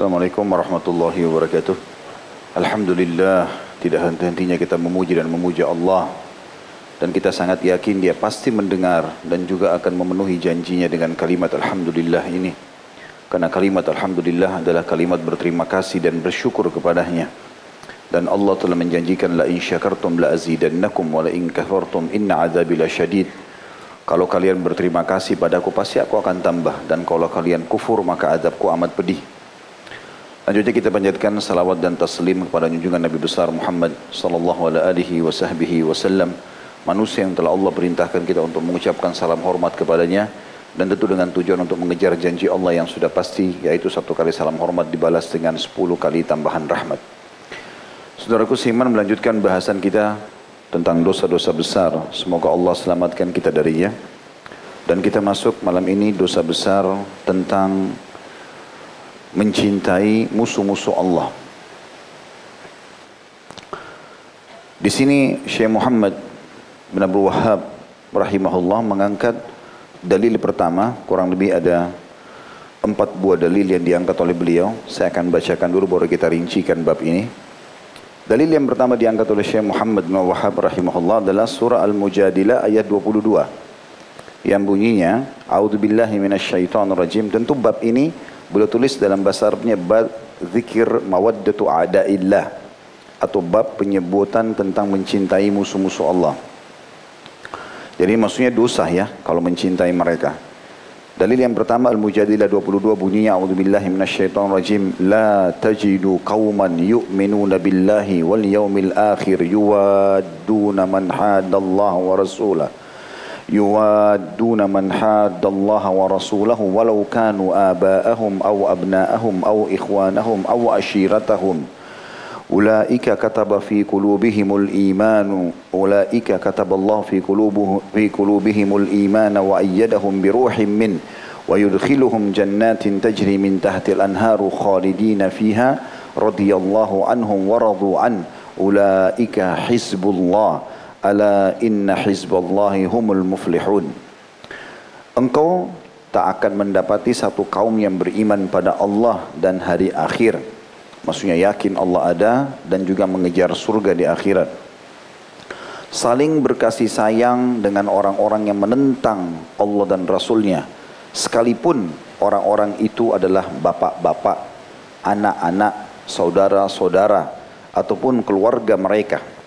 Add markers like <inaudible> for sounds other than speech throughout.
Assalamualaikum warahmatullahi wabarakatuh. Alhamdulillah, tidak henti-hentinya kita memuji dan memuja Allah. Dan kita sangat yakin dia pasti mendengar dan juga akan memenuhi janjinya dengan kalimat Alhamdulillah ini. Karena kalimat Alhamdulillah adalah kalimat berterima kasih dan bersyukur kepadanya. Dan Allah telah menjanjikan la in syakartum la azidannakum wa la in kafartum inna azabi syadid. Kalau kalian berterima kasih padaku pasti aku akan tambah dan kalau kalian kufur maka azabku amat pedih. Lanjutnya kita panjatkan salawat dan taslim kepada junjungan Nabi besar Muhammad sallallahu alaihi wasallam manusia yang telah Allah perintahkan kita untuk mengucapkan salam hormat kepadanya dan tentu dengan tujuan untuk mengejar janji Allah yang sudah pasti yaitu satu kali salam hormat dibalas dengan sepuluh kali tambahan rahmat. Saudaraku Siman melanjutkan bahasan kita tentang dosa-dosa besar. Semoga Allah selamatkan kita darinya. Dan kita masuk malam ini dosa besar tentang mencintai musuh-musuh Allah. Di sini Syekh Muhammad bin Abdul Wahab rahimahullah mengangkat dalil pertama, kurang lebih ada empat buah dalil yang diangkat oleh beliau. Saya akan bacakan dulu baru kita rincikan bab ini. Dalil yang pertama diangkat oleh Syekh Muhammad bin Wahab rahimahullah adalah surah Al-Mujadilah ayat 22. Yang bunyinya, A'udzubillahi. Tentu bab ini beliau tulis dalam bahasa Arabnya bab zikir mawaddatu a'daillah atau bab penyebutan tentang mencintai musuh-musuh Allah. Jadi maksudnya dosa ya kalau mencintai mereka. Dalil yang pertama Al-Mujadilah 22 bunyinya A'udzubillahi minasyaitonirrajim La tajidu qauman yu'minuna billahi wal yaumil akhir yuwadduna man hadallaha wa rasulah yuwadduna man hadallaha wa rasulahu walau kanu aba'ahum aw abna'ahum aw ikhwanahum aw ashiratahum أولئك كتب في قلوبهم الإيمان أولئك كتب الله في قلوبه في قلوبهم الإيمان وأيدهم بروح منه ويدخلهم جنات تجري من تحت الأنهار خالدين فيها رضي الله عنهم ورضوا عنه. أولئك حزب الله. ala inna hizballahi humul muflihun. Engkau tak akan mendapati satu kaum yang beriman pada Allah dan hari akhir. Maksudnya yakin Allah ada dan juga mengejar surga di akhirat. Saling berkasih sayang dengan orang-orang yang menentang Allah dan Rasulnya. Sekalipun orang-orang itu adalah bapak-bapak anak-anak saudara-saudara ataupun keluarga mereka.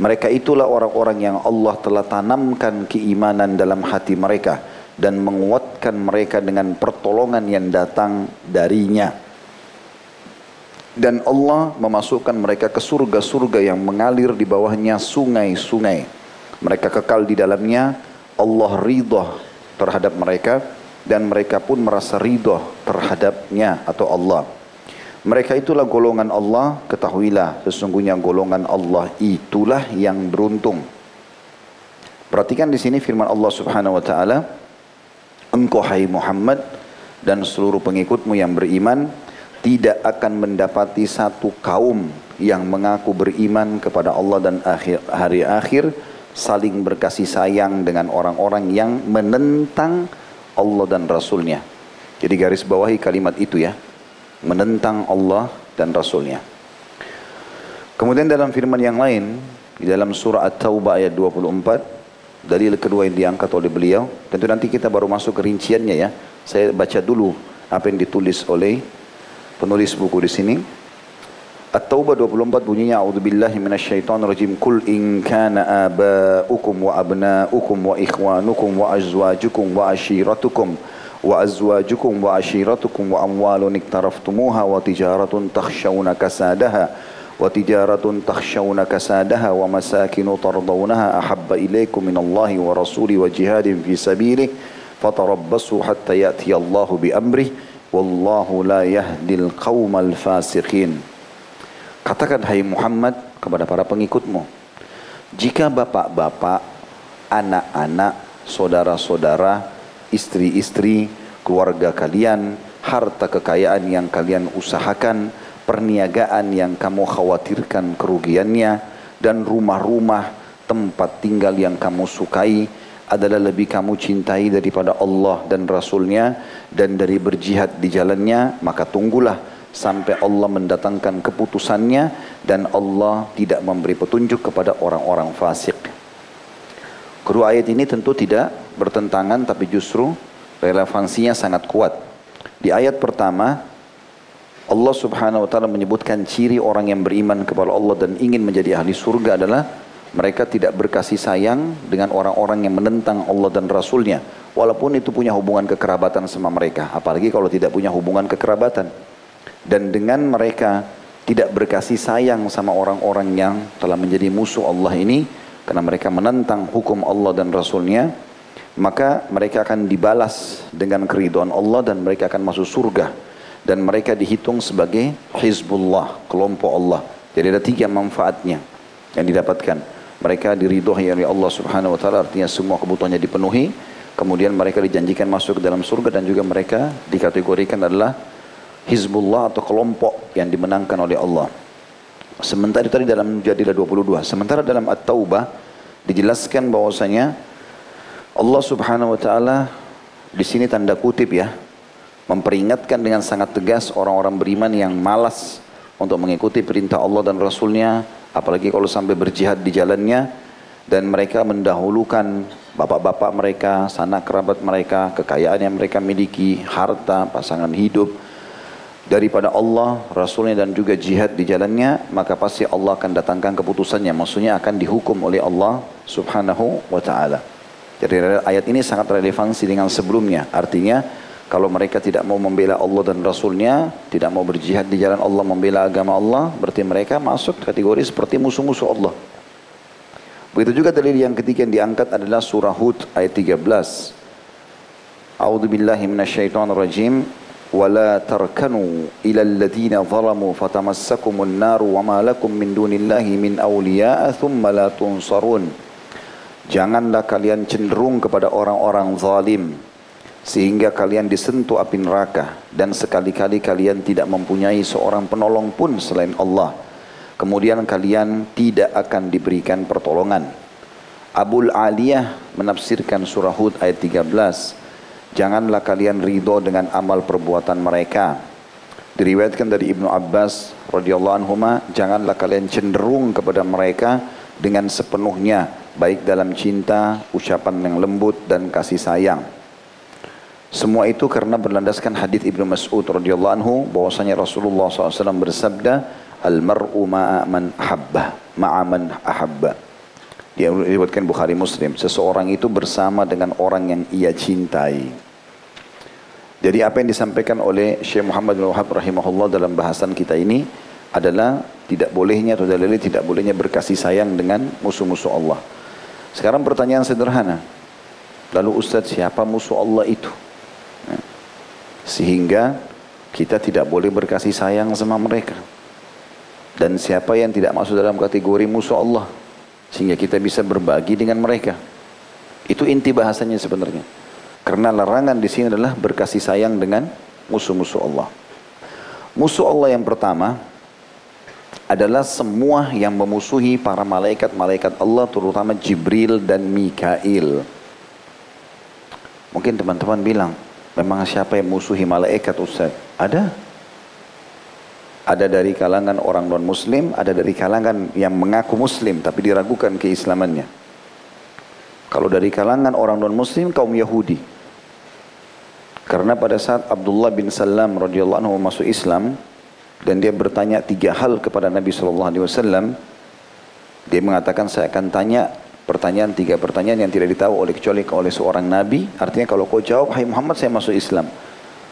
Mereka itulah orang-orang yang Allah telah tanamkan keimanan dalam hati mereka dan menguatkan mereka dengan pertolongan yang datang darinya dan Allah memasukkan mereka ke surga-surga yang mengalir di bawahnya sungai-sungai. Mereka kekal di dalamnya, Allah ridha terhadap mereka dan mereka pun merasa ridha terhadapnya atau Allah. Mereka itulah golongan Allah, ketahuilah sesungguhnya golongan Allah itulah yang beruntung. Perhatikan di sini firman Allah Subhanahu wa taala, Engkau hai Muhammad dan seluruh pengikutmu yang beriman tidak akan mendapati satu kaum yang mengaku beriman kepada Allah dan akhir, hari akhir saling berkasih sayang dengan orang-orang yang menentang Allah dan Rasulnya. Jadi garis bawahi kalimat itu ya. Menentang Allah dan Rasulnya. Kemudian dalam firman yang lain, di dalam surah At-Taubah ayat 24, dalil kedua yang diangkat oleh beliau, tentu nanti kita baru masuk ke rinciannya ya. Saya baca dulu apa yang ditulis oleh penulis buku di sini. At-Taubah 24 bunyinya A'udzubillahi minasyaitonirrajim Kul in kana aba'ukum wa abna'ukum wa ikhwanukum wa azwajukum wa ashiratukum wa azwajukum wa ashiratukum wa amwalun iktaraftumuha wa tijaratun takhshawna kasadaha wa tijaratun takhshawna kasadaha wa masakinu tardawnaha ahabba ilaykum minallahi wa rasuli wa jihadin fi sabilih fatarabbasu hatta ya'ti Wallahu la. Katakan hai Muhammad kepada para pengikutmu. Jika bapak-bapak, anak-anak, saudara-saudara, istri-istri, keluarga kalian, harta kekayaan yang kalian usahakan, perniagaan yang kamu khawatirkan kerugiannya, dan rumah-rumah tempat tinggal yang kamu sukai, adalah lebih kamu cintai daripada Allah dan Rasulnya dan dari berjihad di jalannya maka tunggulah sampai Allah mendatangkan keputusannya dan Allah tidak memberi petunjuk kepada orang-orang fasik. Kedua ayat ini tentu tidak bertentangan tapi justru relevansinya sangat kuat. Di ayat pertama Allah subhanahu wa ta'ala menyebutkan ciri orang yang beriman kepada Allah dan ingin menjadi ahli surga adalah mereka tidak berkasih sayang dengan orang-orang yang menentang Allah dan Rasulnya. Walaupun itu punya hubungan kekerabatan sama mereka. Apalagi kalau tidak punya hubungan kekerabatan. Dan dengan mereka tidak berkasih sayang sama orang-orang yang telah menjadi musuh Allah ini. Karena mereka menentang hukum Allah dan Rasulnya. Maka mereka akan dibalas dengan keriduan Allah dan mereka akan masuk surga. Dan mereka dihitung sebagai Hizbullah, kelompok Allah. Jadi ada tiga manfaatnya yang didapatkan. Mereka diridhoi oleh Allah Subhanahu wa taala artinya semua kebutuhannya dipenuhi. Kemudian mereka dijanjikan masuk ke dalam surga dan juga mereka dikategorikan adalah Hizbullah atau kelompok yang dimenangkan oleh Allah. Sementara tadi dalam Jadilah 22. Sementara dalam At-Taubah dijelaskan bahwasanya Allah Subhanahu wa taala di sini tanda kutip ya memperingatkan dengan sangat tegas orang-orang beriman yang malas untuk mengikuti perintah Allah dan Rasulnya apalagi kalau sampai berjihad di jalannya dan mereka mendahulukan bapak-bapak mereka, sanak kerabat mereka, kekayaan yang mereka miliki, harta, pasangan hidup daripada Allah, Rasulnya dan juga jihad di jalannya, maka pasti Allah akan datangkan keputusannya. Maksudnya akan dihukum oleh Allah subhanahu wa ta'ala. Jadi ayat ini sangat relevansi dengan sebelumnya. Artinya kalau mereka tidak mau membela Allah dan Rasulnya, tidak mau berjihad di jalan Allah, membela agama Allah, berarti mereka masuk kategori seperti musuh-musuh Allah. Begitu juga dalil yang ketiga yang diangkat adalah surah Hud ayat 13. A'udzu billahi minasyaitonir rajim. ولا تركنوا إلى الذين ظلموا فتمسكم النار وما لكم من دون الله من أولياء ثم لا تنصرون Janganlah kalian cenderung kepada orang-orang zalim sehingga kalian disentuh api neraka dan sekali-kali kalian tidak mempunyai seorang penolong pun selain Allah. Kemudian kalian tidak akan diberikan pertolongan. Abul Aliyah menafsirkan surah Hud ayat 13. Janganlah kalian ridho dengan amal perbuatan mereka. Diriwayatkan dari Ibnu Abbas radhiyallahu anhu, janganlah kalian cenderung kepada mereka dengan sepenuhnya, baik dalam cinta, ucapan yang lembut dan kasih sayang. Semua itu karena berlandaskan hadis Ibnu Mas'ud radhiyallahu anhu bahwasanya Rasulullah SAW bersabda al-mar'u ma'a man ahabba ma'a man ahabba. Dia diriwayatkan Bukhari Muslim, seseorang itu bersama dengan orang yang ia cintai. Jadi apa yang disampaikan oleh Syekh Muhammad bin Wahab rahimahullah dalam bahasan kita ini adalah tidak bolehnya atau dalil tidak bolehnya berkasih sayang dengan musuh-musuh Allah. Sekarang pertanyaan sederhana. Lalu Ustaz siapa musuh Allah itu? Sehingga kita tidak boleh berkasih sayang sama mereka. Dan siapa yang tidak masuk dalam kategori musuh Allah. Sehingga kita bisa berbagi dengan mereka. Itu inti bahasanya sebenarnya. Karena larangan di sini adalah berkasih sayang dengan musuh-musuh Allah. Musuh Allah yang pertama adalah semua yang memusuhi para malaikat-malaikat Allah terutama Jibril dan Mikail. Mungkin teman-teman bilang, Memang siapa yang musuhi malaikat Ustaz? Ada. Ada dari kalangan orang non muslim, ada dari kalangan yang mengaku muslim tapi diragukan keislamannya. Kalau dari kalangan orang non muslim kaum Yahudi. Karena pada saat Abdullah bin Salam radhiyallahu anhu masuk Islam dan dia bertanya tiga hal kepada Nabi sallallahu alaihi wasallam, dia mengatakan saya akan tanya pertanyaan tiga pertanyaan yang tidak ditahu oleh kecuali oleh seorang nabi. Artinya kalau kau jawab hai Muhammad saya masuk Islam.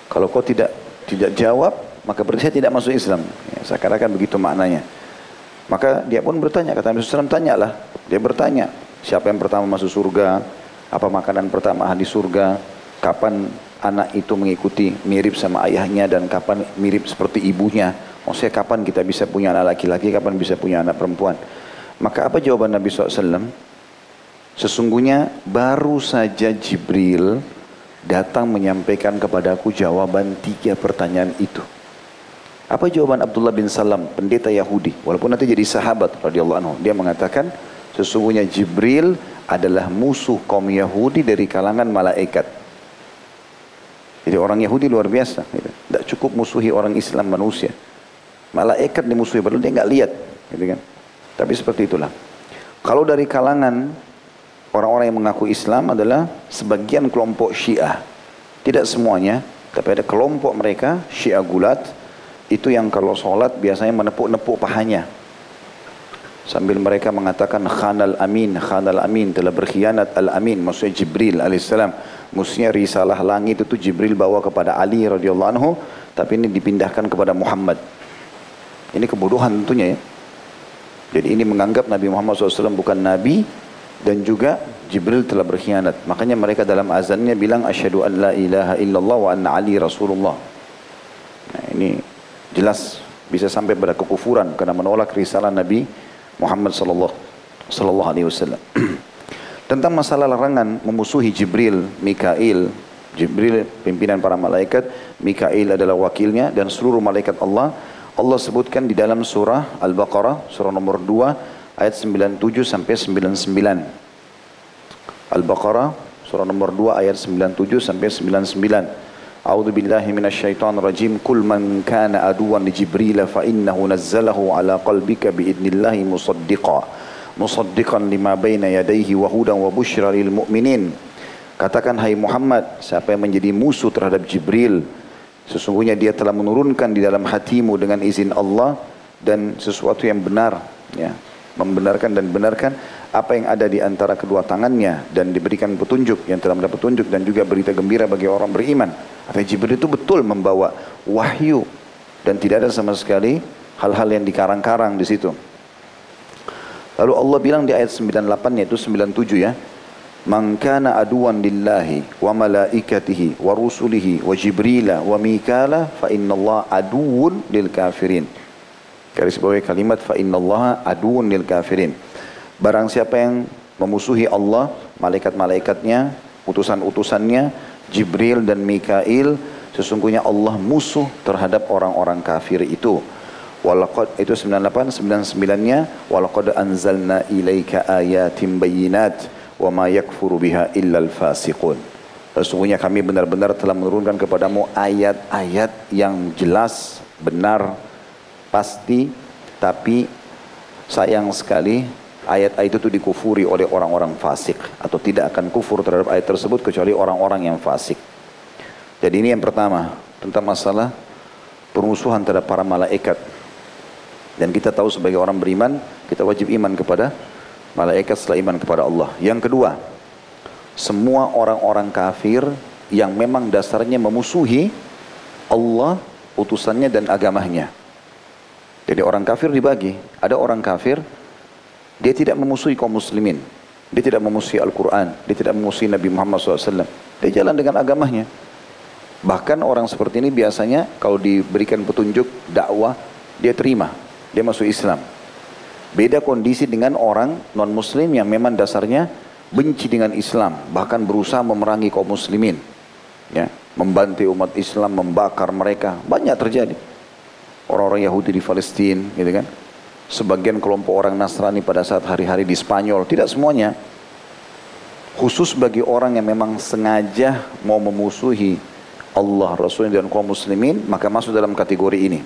Kalau kau tidak tidak jawab maka berarti saya tidak masuk Islam. Ya, saya katakan begitu maknanya. Maka dia pun bertanya kata Nabi SAW tanyalah. Dia bertanya siapa yang pertama masuk surga? Apa makanan pertama ahli surga kapan anak itu mengikuti mirip sama ayahnya dan kapan mirip seperti ibunya maksudnya kapan kita bisa punya anak laki-laki kapan bisa punya anak perempuan maka apa jawaban Nabi SAW Sesungguhnya baru saja Jibril datang menyampaikan kepadaku jawaban tiga pertanyaan itu. Apa jawaban Abdullah bin Salam, pendeta Yahudi, walaupun nanti jadi sahabat radhiyallahu anhu. Dia mengatakan sesungguhnya Jibril adalah musuh kaum Yahudi dari kalangan malaikat. Jadi orang Yahudi luar biasa. Gitu. Tidak cukup musuhi orang Islam manusia. Malaikat dimusuhi padahal dia nggak lihat. Gitu kan. Tapi seperti itulah. Kalau dari kalangan orang-orang yang mengaku Islam adalah sebagian kelompok Syiah. Tidak semuanya, tapi ada kelompok mereka, Syiah Gulat, itu yang kalau sholat biasanya menepuk-nepuk pahanya. Sambil mereka mengatakan khanal amin, khanal amin, telah berkhianat al-amin, maksudnya Jibril alaihissalam. Maksudnya risalah langit itu Jibril bawa kepada Ali radhiyallahu anhu, tapi ini dipindahkan kepada Muhammad. Ini kebodohan tentunya ya. Jadi ini menganggap Nabi Muhammad SAW bukan Nabi dan juga Jibril telah berkhianat. Makanya mereka dalam azannya bilang asyhadu an la ilaha illallah wa anna Ali Rasulullah. Nah, ini jelas bisa sampai pada kekufuran karena menolak risalah Nabi Muhammad sallallahu sallallahu alaihi wasallam. <clears throat> Tentang masalah larangan memusuhi Jibril, Mikail, Jibril pimpinan para malaikat, Mikail adalah wakilnya dan seluruh malaikat Allah Allah sebutkan di dalam surah Al-Baqarah, surah nomor 2, ayat 97 sampai 99. Al-Baqarah, surah nomor 2, ayat 97 sampai 99. Kul man kana aduwan li Jibril fa innahu nazzalahu ala qalbika bi idnillahi musaddiqan. Musaddiqan lima baina yadayhi wa hudan wa busyra lil mu'minin. Katakan hai Muhammad, siapa yang menjadi musuh terhadap Jibril, Sesungguhnya dia telah menurunkan di dalam hatimu dengan izin Allah dan sesuatu yang benar. Ya, membenarkan dan benarkan apa yang ada di antara kedua tangannya dan diberikan petunjuk yang telah mendapat petunjuk dan juga berita gembira bagi orang beriman. Artinya Jibril itu betul membawa wahyu dan tidak ada sama sekali hal-hal yang dikarang-karang di situ. Lalu Allah bilang di ayat 98 yaitu 97 ya. Man kana aduwan lillahi wa malaikatihi wa rusulihi wa jibrila wa mikala fa inna Allah aduun lil kafirin. Garis bawah kalimat fa inna Allah aduun lil kafirin. Barang siapa yang memusuhi Allah, malaikat-malaikatnya, utusan-utusannya, Jibril dan Mikail, sesungguhnya Allah musuh terhadap orang-orang kafir itu. Walaqad itu 98 99-nya walaqad anzalna ilaika ayatin bayyinat wa ma yakfuru biha illal fasiqun. Sesungguhnya kami benar-benar telah menurunkan kepadamu ayat-ayat yang jelas, benar, pasti, tapi sayang sekali ayat-ayat itu dikufuri oleh orang-orang fasik atau tidak akan kufur terhadap ayat tersebut kecuali orang-orang yang fasik. Jadi ini yang pertama tentang masalah permusuhan terhadap para malaikat. Dan kita tahu sebagai orang beriman, kita wajib iman kepada malaikat setelah iman kepada Allah. Yang kedua, semua orang-orang kafir yang memang dasarnya memusuhi Allah, utusannya dan agamanya. Jadi orang kafir dibagi. Ada orang kafir, dia tidak memusuhi kaum muslimin. Dia tidak memusuhi Al-Quran. Dia tidak memusuhi Nabi Muhammad SAW. Dia jalan dengan agamanya. Bahkan orang seperti ini biasanya kalau diberikan petunjuk dakwah, dia terima. Dia masuk Islam. Beda kondisi dengan orang non muslim yang memang dasarnya benci dengan Islam, bahkan berusaha memerangi kaum muslimin. Ya, membantu umat Islam, membakar mereka, banyak terjadi. Orang-orang Yahudi di Palestina, gitu kan. Sebagian kelompok orang Nasrani pada saat hari-hari di Spanyol, tidak semuanya. Khusus bagi orang yang memang sengaja mau memusuhi Allah, Rasul dan kaum muslimin, maka masuk dalam kategori ini.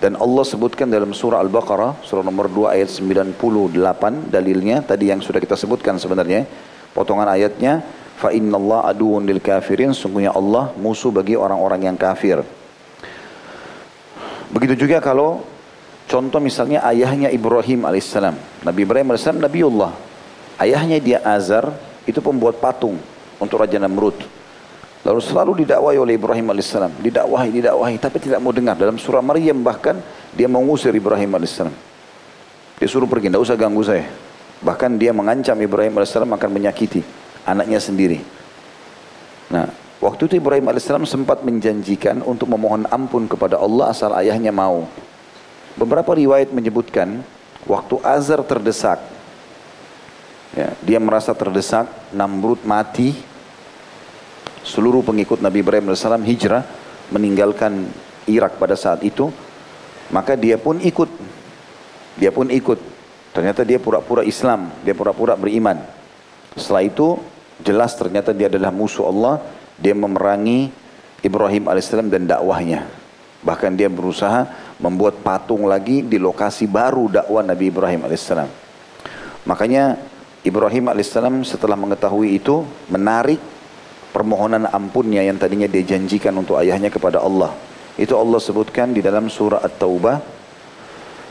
Dan Allah sebutkan dalam surah Al-Baqarah, surah nomor 2 ayat 98 dalilnya, tadi yang sudah kita sebutkan sebenarnya, potongan ayatnya, fa Allah aduun lil kafirin, sungguhnya Allah musuh bagi orang-orang yang kafir. Begitu juga kalau contoh misalnya ayahnya Ibrahim alaihissalam. Nabi Ibrahim alaihissalam Nabiullah. Ayahnya dia Azar, itu pembuat patung untuk Raja Namrud. Lalu selalu didakwahi oleh Ibrahim alaihissalam, didakwahi, didakwahi, tapi tidak mau dengar. Dalam surah Maryam bahkan dia mengusir Ibrahim alaihissalam. Dia suruh pergi, tidak usah ganggu saya. Bahkan dia mengancam Ibrahim alaihissalam akan menyakiti anaknya sendiri. Nah, waktu itu Ibrahim alaihissalam sempat menjanjikan untuk memohon ampun kepada Allah asal ayahnya mau. Beberapa riwayat menyebutkan waktu Azar terdesak, ya, dia merasa terdesak, Namrud mati, seluruh pengikut Nabi Ibrahim AS hijrah meninggalkan Irak pada saat itu. Maka dia pun ikut. Dia pun ikut. Ternyata dia pura-pura Islam dia pura-pura beriman. Setelah itu jelas ternyata dia adalah musuh Allah dia memerangi Ibrahim alaihissalam dan dakwahnya. Bahkan dia berusaha membuat patung lagi di lokasi baru dakwah Nabi Ibrahim alaihissalam. Makanya Ibrahim alaihissalam setelah mengetahui itu menarik permohonan ampunnya yang tadinya dia janjikan untuk ayahnya kepada Allah. Itu Allah sebutkan di dalam surah At-Taubah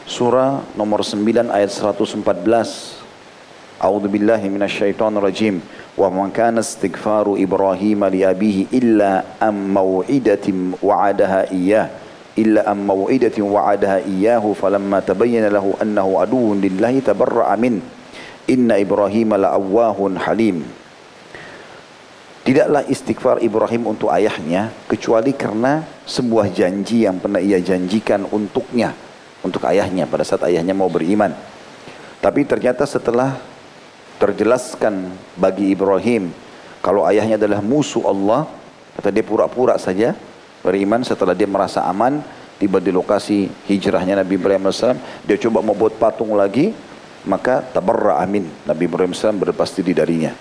surah nomor 9 ayat 114. Billahi minasyaitonir rajim. Wa man kana istighfaru Ibrahim li abihi illa am mau'idatin wa'adaha iyyah illa am mau'idatin wa'adaha iyyahu falamma tabayyana lahu annahu aduwwun lillahi tabarra'a min. Inna Ibrahim la'awwahun halim. Tidaklah istighfar Ibrahim untuk ayahnya kecuali karena sebuah janji yang pernah ia janjikan untuknya untuk ayahnya pada saat ayahnya mau beriman. Tapi ternyata setelah terjelaskan bagi Ibrahim kalau ayahnya adalah musuh Allah, kata dia pura-pura saja beriman setelah dia merasa aman, tiba di lokasi hijrahnya Nabi Ibrahim AS, dia coba membuat patung lagi, maka tabarra amin. Nabi Ibrahim AS berlepas diri darinya.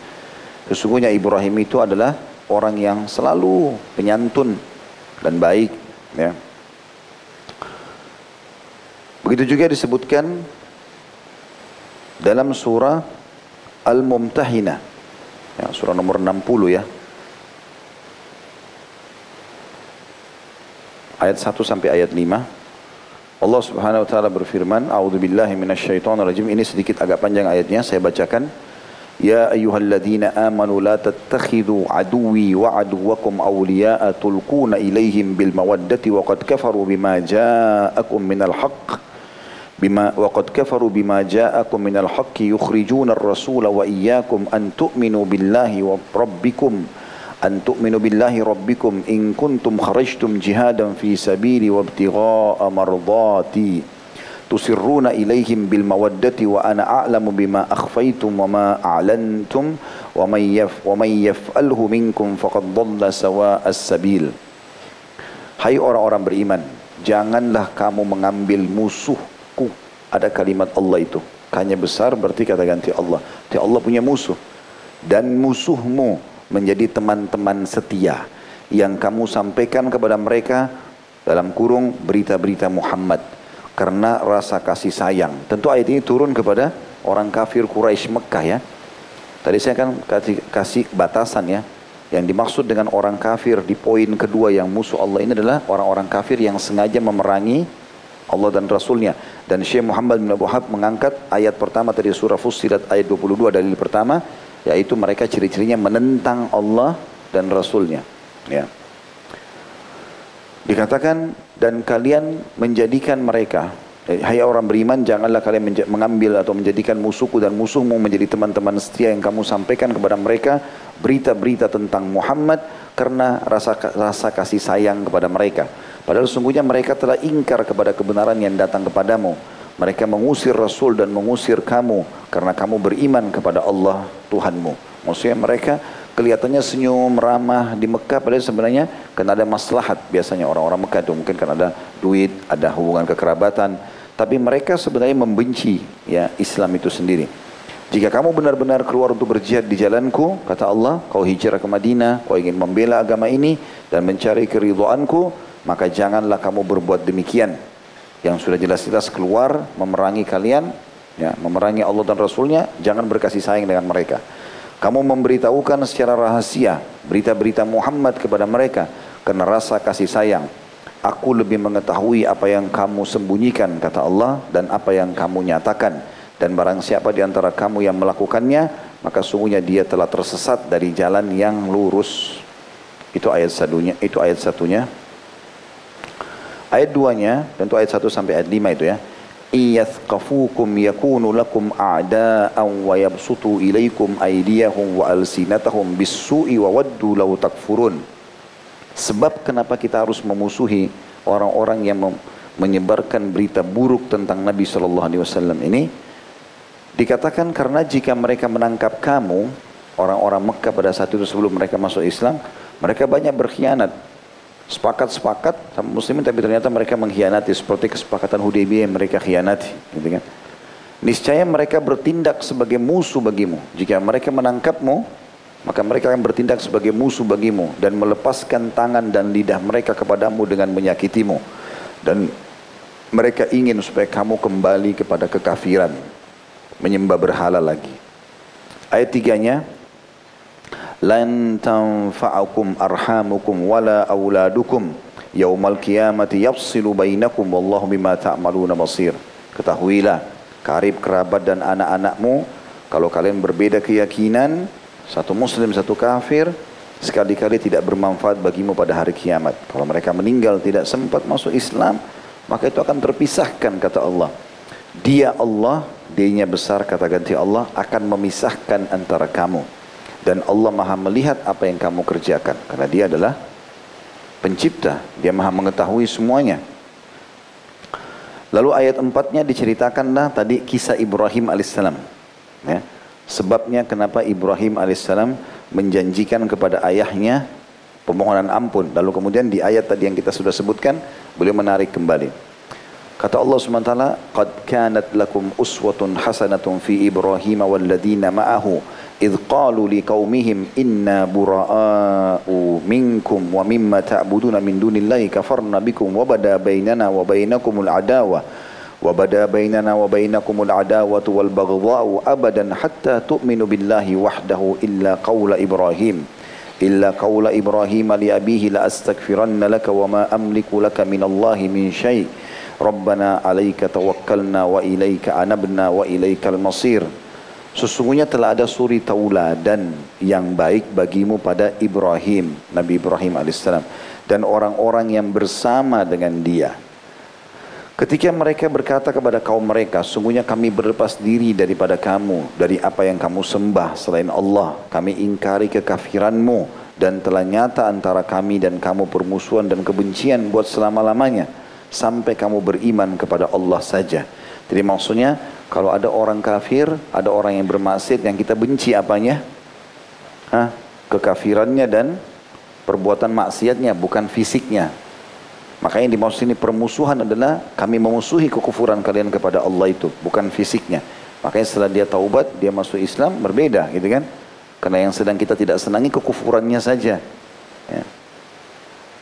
Sesungguhnya Ibrahim itu adalah orang yang selalu penyantun dan baik. Ya. Begitu juga disebutkan dalam surah Al-Mumtahina. Ya, surah nomor 60 ya. Ayat 1 sampai ayat 5. Allah Subhanahu wa taala berfirman, A'udhu billahi minasyaitonir rajim." Ini sedikit agak panjang ayatnya, saya bacakan. Ya ayyuhalladzina amanu la tattakhidhu aduwi wa aduwakum awliya'a tulquna ilayhim bil mawaddati wa qad kafaru bima ja'akum minal haqq بما وقد كفروا بما جاءكم من الحق يخرجون الرسول وإياكم أن تؤمنوا بالله وربكم أن تؤمنوا بالله ربكم إن كنتم خرجتم جهادا في سبيلي وابتغاء مرضاتي. تسرون إليهم بالمودة وأنا أعلم بما أخفيتم وما أعلنتم ومن, يف ومن يفعله منكم فقد ضل سواء السبيل. Hai orang-orang beriman, janganlah kamu mengambil musuhku. Ada kalimat Allah itu. Kanya besar berarti kata ganti Allah. Jadi Allah punya musuh. Dan musuhmu menjadi teman-teman setia. Yang kamu sampaikan kepada mereka dalam kurung berita-berita Muhammad karena rasa kasih sayang. Tentu ayat ini turun kepada orang kafir Quraisy Mekah ya. Tadi saya kan kasih, kasih batasan ya. Yang dimaksud dengan orang kafir di poin kedua yang musuh Allah ini adalah orang-orang kafir yang sengaja memerangi Allah dan Rasulnya. Dan Syekh Muhammad bin Abu Hab mengangkat ayat pertama tadi surah Fussilat ayat 22 dalil pertama. Yaitu mereka ciri-cirinya menentang Allah dan Rasulnya. Ya. Dikatakan dan kalian menjadikan mereka eh, Hai orang beriman janganlah kalian mengambil atau menjadikan musuhku dan musuhmu menjadi teman-teman setia yang kamu sampaikan kepada mereka berita-berita tentang Muhammad karena rasa rasa kasih sayang kepada mereka. Padahal sungguhnya mereka telah ingkar kepada kebenaran yang datang kepadamu. Mereka mengusir Rasul dan mengusir kamu karena kamu beriman kepada Allah Tuhanmu. Maksudnya mereka kelihatannya senyum, ramah di Mekah padahal sebenarnya karena ada maslahat biasanya orang-orang Mekah itu mungkin karena ada duit, ada hubungan kekerabatan, tapi mereka sebenarnya membenci ya Islam itu sendiri. Jika kamu benar-benar keluar untuk berjihad di jalanku, kata Allah, kau hijrah ke Madinah, kau ingin membela agama ini dan mencari keridhoanku, maka janganlah kamu berbuat demikian. Yang sudah jelas-jelas keluar memerangi kalian, ya, memerangi Allah dan Rasulnya, jangan berkasih sayang dengan mereka. Kamu memberitahukan secara rahasia berita-berita Muhammad kepada mereka karena rasa kasih sayang. Aku lebih mengetahui apa yang kamu sembunyikan kata Allah dan apa yang kamu nyatakan. Dan barang siapa di antara kamu yang melakukannya maka sungguhnya dia telah tersesat dari jalan yang lurus. Itu ayat satunya. Itu ayat satunya. Ayat duanya tentu ayat satu sampai ayat lima itu ya iyathqafukum yakunu lakum a'da'an wa yabsutu ilaikum aydiyahum wa alsinatahum bis-su'i wa waddu law takfurun. Sebab kenapa kita harus memusuhi orang-orang yang menyebarkan berita buruk tentang Nabi sallallahu alaihi wasallam ini? Dikatakan karena jika mereka menangkap kamu, orang-orang Mekah pada saat itu sebelum mereka masuk Islam, mereka banyak berkhianat sepakat-sepakat sama muslimin tapi ternyata mereka mengkhianati seperti kesepakatan Hudaybiyah yang mereka khianati gitu kan? Niscaya mereka bertindak sebagai musuh bagimu. Jika mereka menangkapmu maka mereka akan bertindak sebagai musuh bagimu dan melepaskan tangan dan lidah mereka kepadamu dengan menyakitimu. Dan mereka ingin supaya kamu kembali kepada kekafiran menyembah berhala lagi. Ayat tiganya lan tanfa'akum arhamukum wala auladukum yaumal qiyamati yafsilu bainakum wallahu bima ta'maluna basir. Ketahuilah karib kerabat dan anak-anakmu kalau kalian berbeda keyakinan satu muslim satu kafir sekali-kali tidak bermanfaat bagimu pada hari kiamat. Kalau mereka meninggal tidak sempat masuk Islam maka itu akan terpisahkan kata Allah. Dia Allah dia besar kata ganti Allah akan memisahkan antara kamu dan Allah maha melihat apa yang kamu kerjakan. Karena dia adalah pencipta. Dia maha mengetahui semuanya. Lalu ayat empatnya diceritakanlah tadi kisah Ibrahim alaihissalam. Ya. sebabnya kenapa Ibrahim alaihissalam menjanjikan kepada ayahnya pemohonan ampun. Lalu kemudian di ayat tadi yang kita sudah sebutkan beliau menarik kembali. Kata Allah SWT kanat lakum uswatun hasanatun fi Ibrahim walladzina ma'ahu. إذ قالوا لقومهم إنا براء منكم ومما تعبدون من دون الله كفرنا بكم وبدا بيننا وبينكم العداوة وبدا بيننا وبينكم العداوة والبغضاء أبدا حتى تؤمنوا بالله وحده إلا قول إبراهيم إلا قول إبراهيم لأبيه لأستغفرن لك وما أملك لك من الله من شيء ربنا عليك توكلنا وإليك أنبنا وإليك المصير Sesungguhnya telah ada suri tauladan yang baik bagimu pada Ibrahim, Nabi Ibrahim alaihissalam dan orang-orang yang bersama dengan dia. Ketika mereka berkata kepada kaum mereka, sungguhnya kami berlepas diri daripada kamu, dari apa yang kamu sembah selain Allah. Kami ingkari kekafiranmu dan telah nyata antara kami dan kamu permusuhan dan kebencian buat selama-lamanya. Sampai kamu beriman kepada Allah saja. Jadi maksudnya kalau ada orang kafir, ada orang yang bermaksiat yang kita benci apanya? Hah? Kekafirannya dan perbuatan maksiatnya, bukan fisiknya. Makanya di maksud ini permusuhan adalah kami memusuhi kekufuran kalian kepada Allah itu, bukan fisiknya. Makanya setelah dia taubat, dia masuk Islam, berbeda gitu kan. Karena yang sedang kita tidak senangi kekufurannya saja. Ya.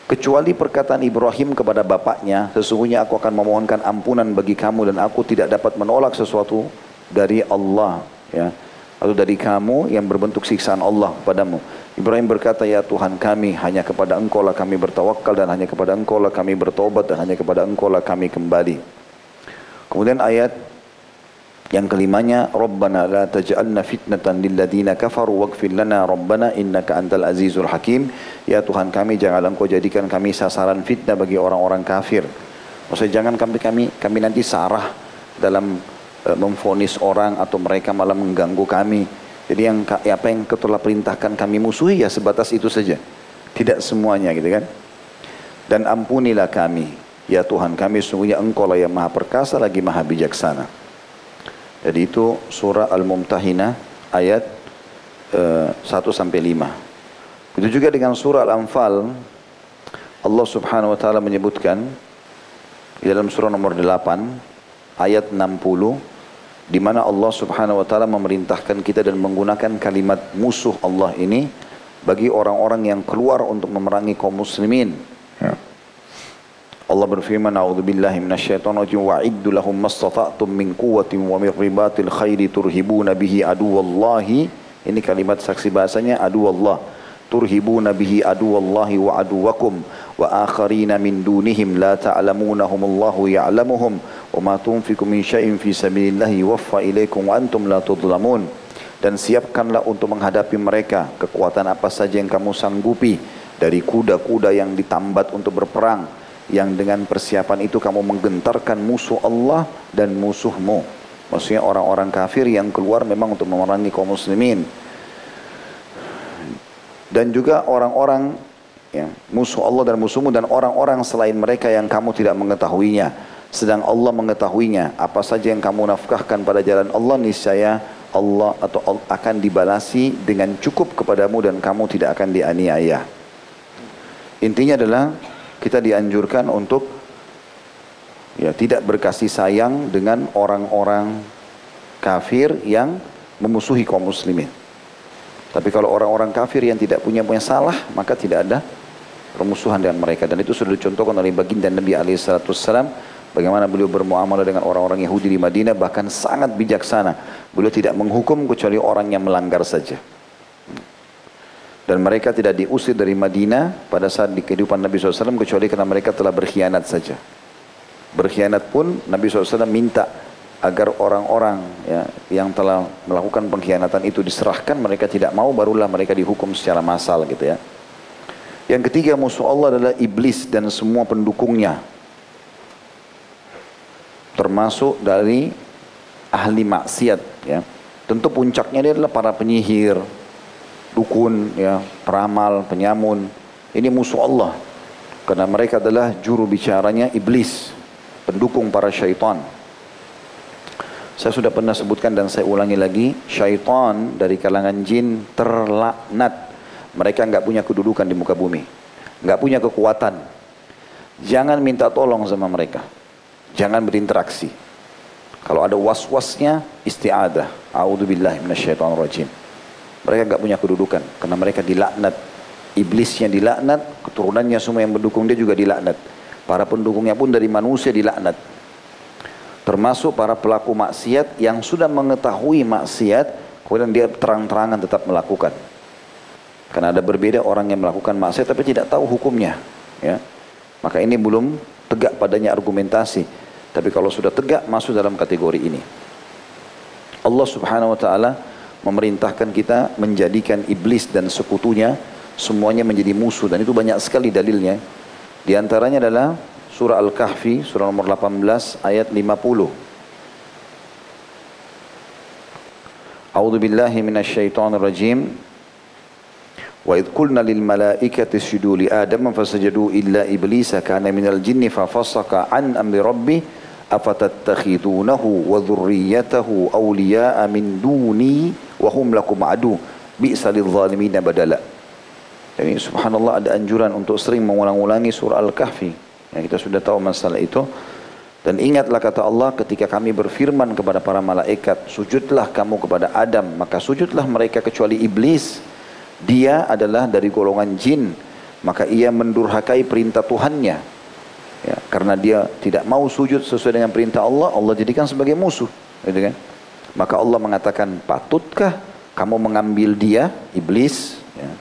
Kecuali perkataan Ibrahim kepada bapaknya, sesungguhnya aku akan memohonkan ampunan bagi kamu dan aku tidak dapat menolak sesuatu dari Allah. Ya. Atau dari kamu yang berbentuk siksaan Allah padamu. Ibrahim berkata, ya Tuhan kami, hanya kepada engkau lah kami bertawakal dan hanya kepada engkau lah kami bertobat dan hanya kepada engkau lah kami kembali. Kemudian ayat yang kelimanya, Rabbana la taj'alna fitnatan lilladina kafaru waghfir lana Rabbana innaka antal azizul hakim. Ya Tuhan kami, janganlah engkau jadikan kami sasaran fitnah bagi orang-orang kafir. Maksudnya jangan kami kami kami nanti sarah dalam uh, memfonis orang atau mereka malah mengganggu kami. Jadi yang ya apa yang kau telah perintahkan kami musuhi ya sebatas itu saja. Tidak semuanya gitu kan. Dan ampunilah kami. Ya Tuhan kami sungguhnya engkau lah yang maha perkasa lagi maha bijaksana. Jadi itu surah Al-Mumtahinah ayat uh, eh, 1 sampai 5. Itu juga dengan surah Al-Anfal Allah Subhanahu wa taala menyebutkan di dalam surah nomor 8 ayat 60 di mana Allah Subhanahu wa taala memerintahkan kita dan menggunakan kalimat musuh Allah ini bagi orang-orang yang keluar untuk memerangi kaum muslimin. Allah berfirman, "A'udzubillahi minasyaitonir wa iddu lahum mastata'tum min quwwatin wa min ribatil khairi turhibuna bihi aduwallahi." Ini kalimat saksi bahasanya aduwallah. Turhibuna bihi aduwallahi wa aduwakum wa akharina min dunihim la ta'lamunahum Allahu ya'lamuhum wa ma tunfiqu min syai'in fi sabilillahi waffa ilaikum wa antum la tudlamun. Dan siapkanlah untuk menghadapi mereka kekuatan apa saja yang kamu sanggupi dari kuda-kuda yang ditambat untuk berperang yang dengan persiapan itu kamu menggentarkan musuh Allah dan musuhmu. Maksudnya orang-orang kafir yang keluar memang untuk memerangi kaum muslimin. Dan juga orang-orang ya, musuh Allah dan musuhmu dan orang-orang selain mereka yang kamu tidak mengetahuinya. Sedang Allah mengetahuinya. Apa saja yang kamu nafkahkan pada jalan Allah niscaya Allah atau Allah akan dibalasi dengan cukup kepadamu dan kamu tidak akan dianiaya. Intinya adalah kita dianjurkan untuk ya tidak berkasih sayang dengan orang-orang kafir yang memusuhi kaum muslimin. Tapi kalau orang-orang kafir yang tidak punya punya salah, maka tidak ada permusuhan dengan mereka. Dan itu sudah dicontohkan oleh baginda Nabi SAW. Bagaimana beliau bermuamalah dengan orang-orang Yahudi di Madinah, bahkan sangat bijaksana. Beliau tidak menghukum kecuali orang yang melanggar saja. Dan mereka tidak diusir dari Madinah pada saat di kehidupan Nabi SAW kecuali karena mereka telah berkhianat saja. Berkhianat pun Nabi SAW minta agar orang-orang ya, yang telah melakukan pengkhianatan itu diserahkan mereka tidak mau barulah mereka dihukum secara massal gitu ya. Yang ketiga musuh Allah adalah iblis dan semua pendukungnya. Termasuk dari ahli maksiat ya. Tentu puncaknya dia adalah para penyihir, dukun ya, peramal, penyamun. Ini musuh Allah. Karena mereka adalah juru bicaranya iblis, pendukung para syaitan. Saya sudah pernah sebutkan dan saya ulangi lagi, syaitan dari kalangan jin terlaknat. Mereka nggak punya kedudukan di muka bumi, nggak punya kekuatan. Jangan minta tolong sama mereka, jangan berinteraksi. Kalau ada was-wasnya, istiadah. A'udzubillahi minasyaitonirrajim. Mereka nggak punya kedudukan karena mereka dilaknat. Iblisnya dilaknat, keturunannya semua yang mendukung dia juga dilaknat. Para pendukungnya pun dari manusia dilaknat. Termasuk para pelaku maksiat yang sudah mengetahui maksiat kemudian dia terang-terangan tetap melakukan. Karena ada berbeda orang yang melakukan maksiat tapi tidak tahu hukumnya ya. Maka ini belum tegak padanya argumentasi. Tapi kalau sudah tegak masuk dalam kategori ini. Allah subhanahu wa ta'ala memerintahkan kita menjadikan iblis dan sekutunya semuanya menjadi musuh dan itu banyak sekali dalilnya di antaranya adalah surah Al-Kahfi, surah nomor 18 ayat 50. A'udzu billahi minasyaitonir rajim. Wa idh qulna lil malaikati isjudu li Adam fasajadu illa iblisa kana minal jinni fa fasaqa an amri rabbi afatattakhidunahu wa dhurriyyatahu awliya'a min duni wa hum lakum adu bi'sa lidh zalimina badala. Jadi subhanallah ada anjuran untuk sering mengulang-ulangi surah Al-Kahfi. Ya, kita sudah tahu masalah itu. Dan ingatlah kata Allah ketika kami berfirman kepada para malaikat, sujudlah kamu kepada Adam, maka sujudlah mereka kecuali iblis. Dia adalah dari golongan jin, maka ia mendurhakai perintah Tuhannya. Ya, karena dia tidak mau sujud sesuai dengan perintah Allah, Allah jadikan sebagai musuh. Gitu kan? Maka Allah mengatakan, patutkah kamu mengambil dia, iblis, ya,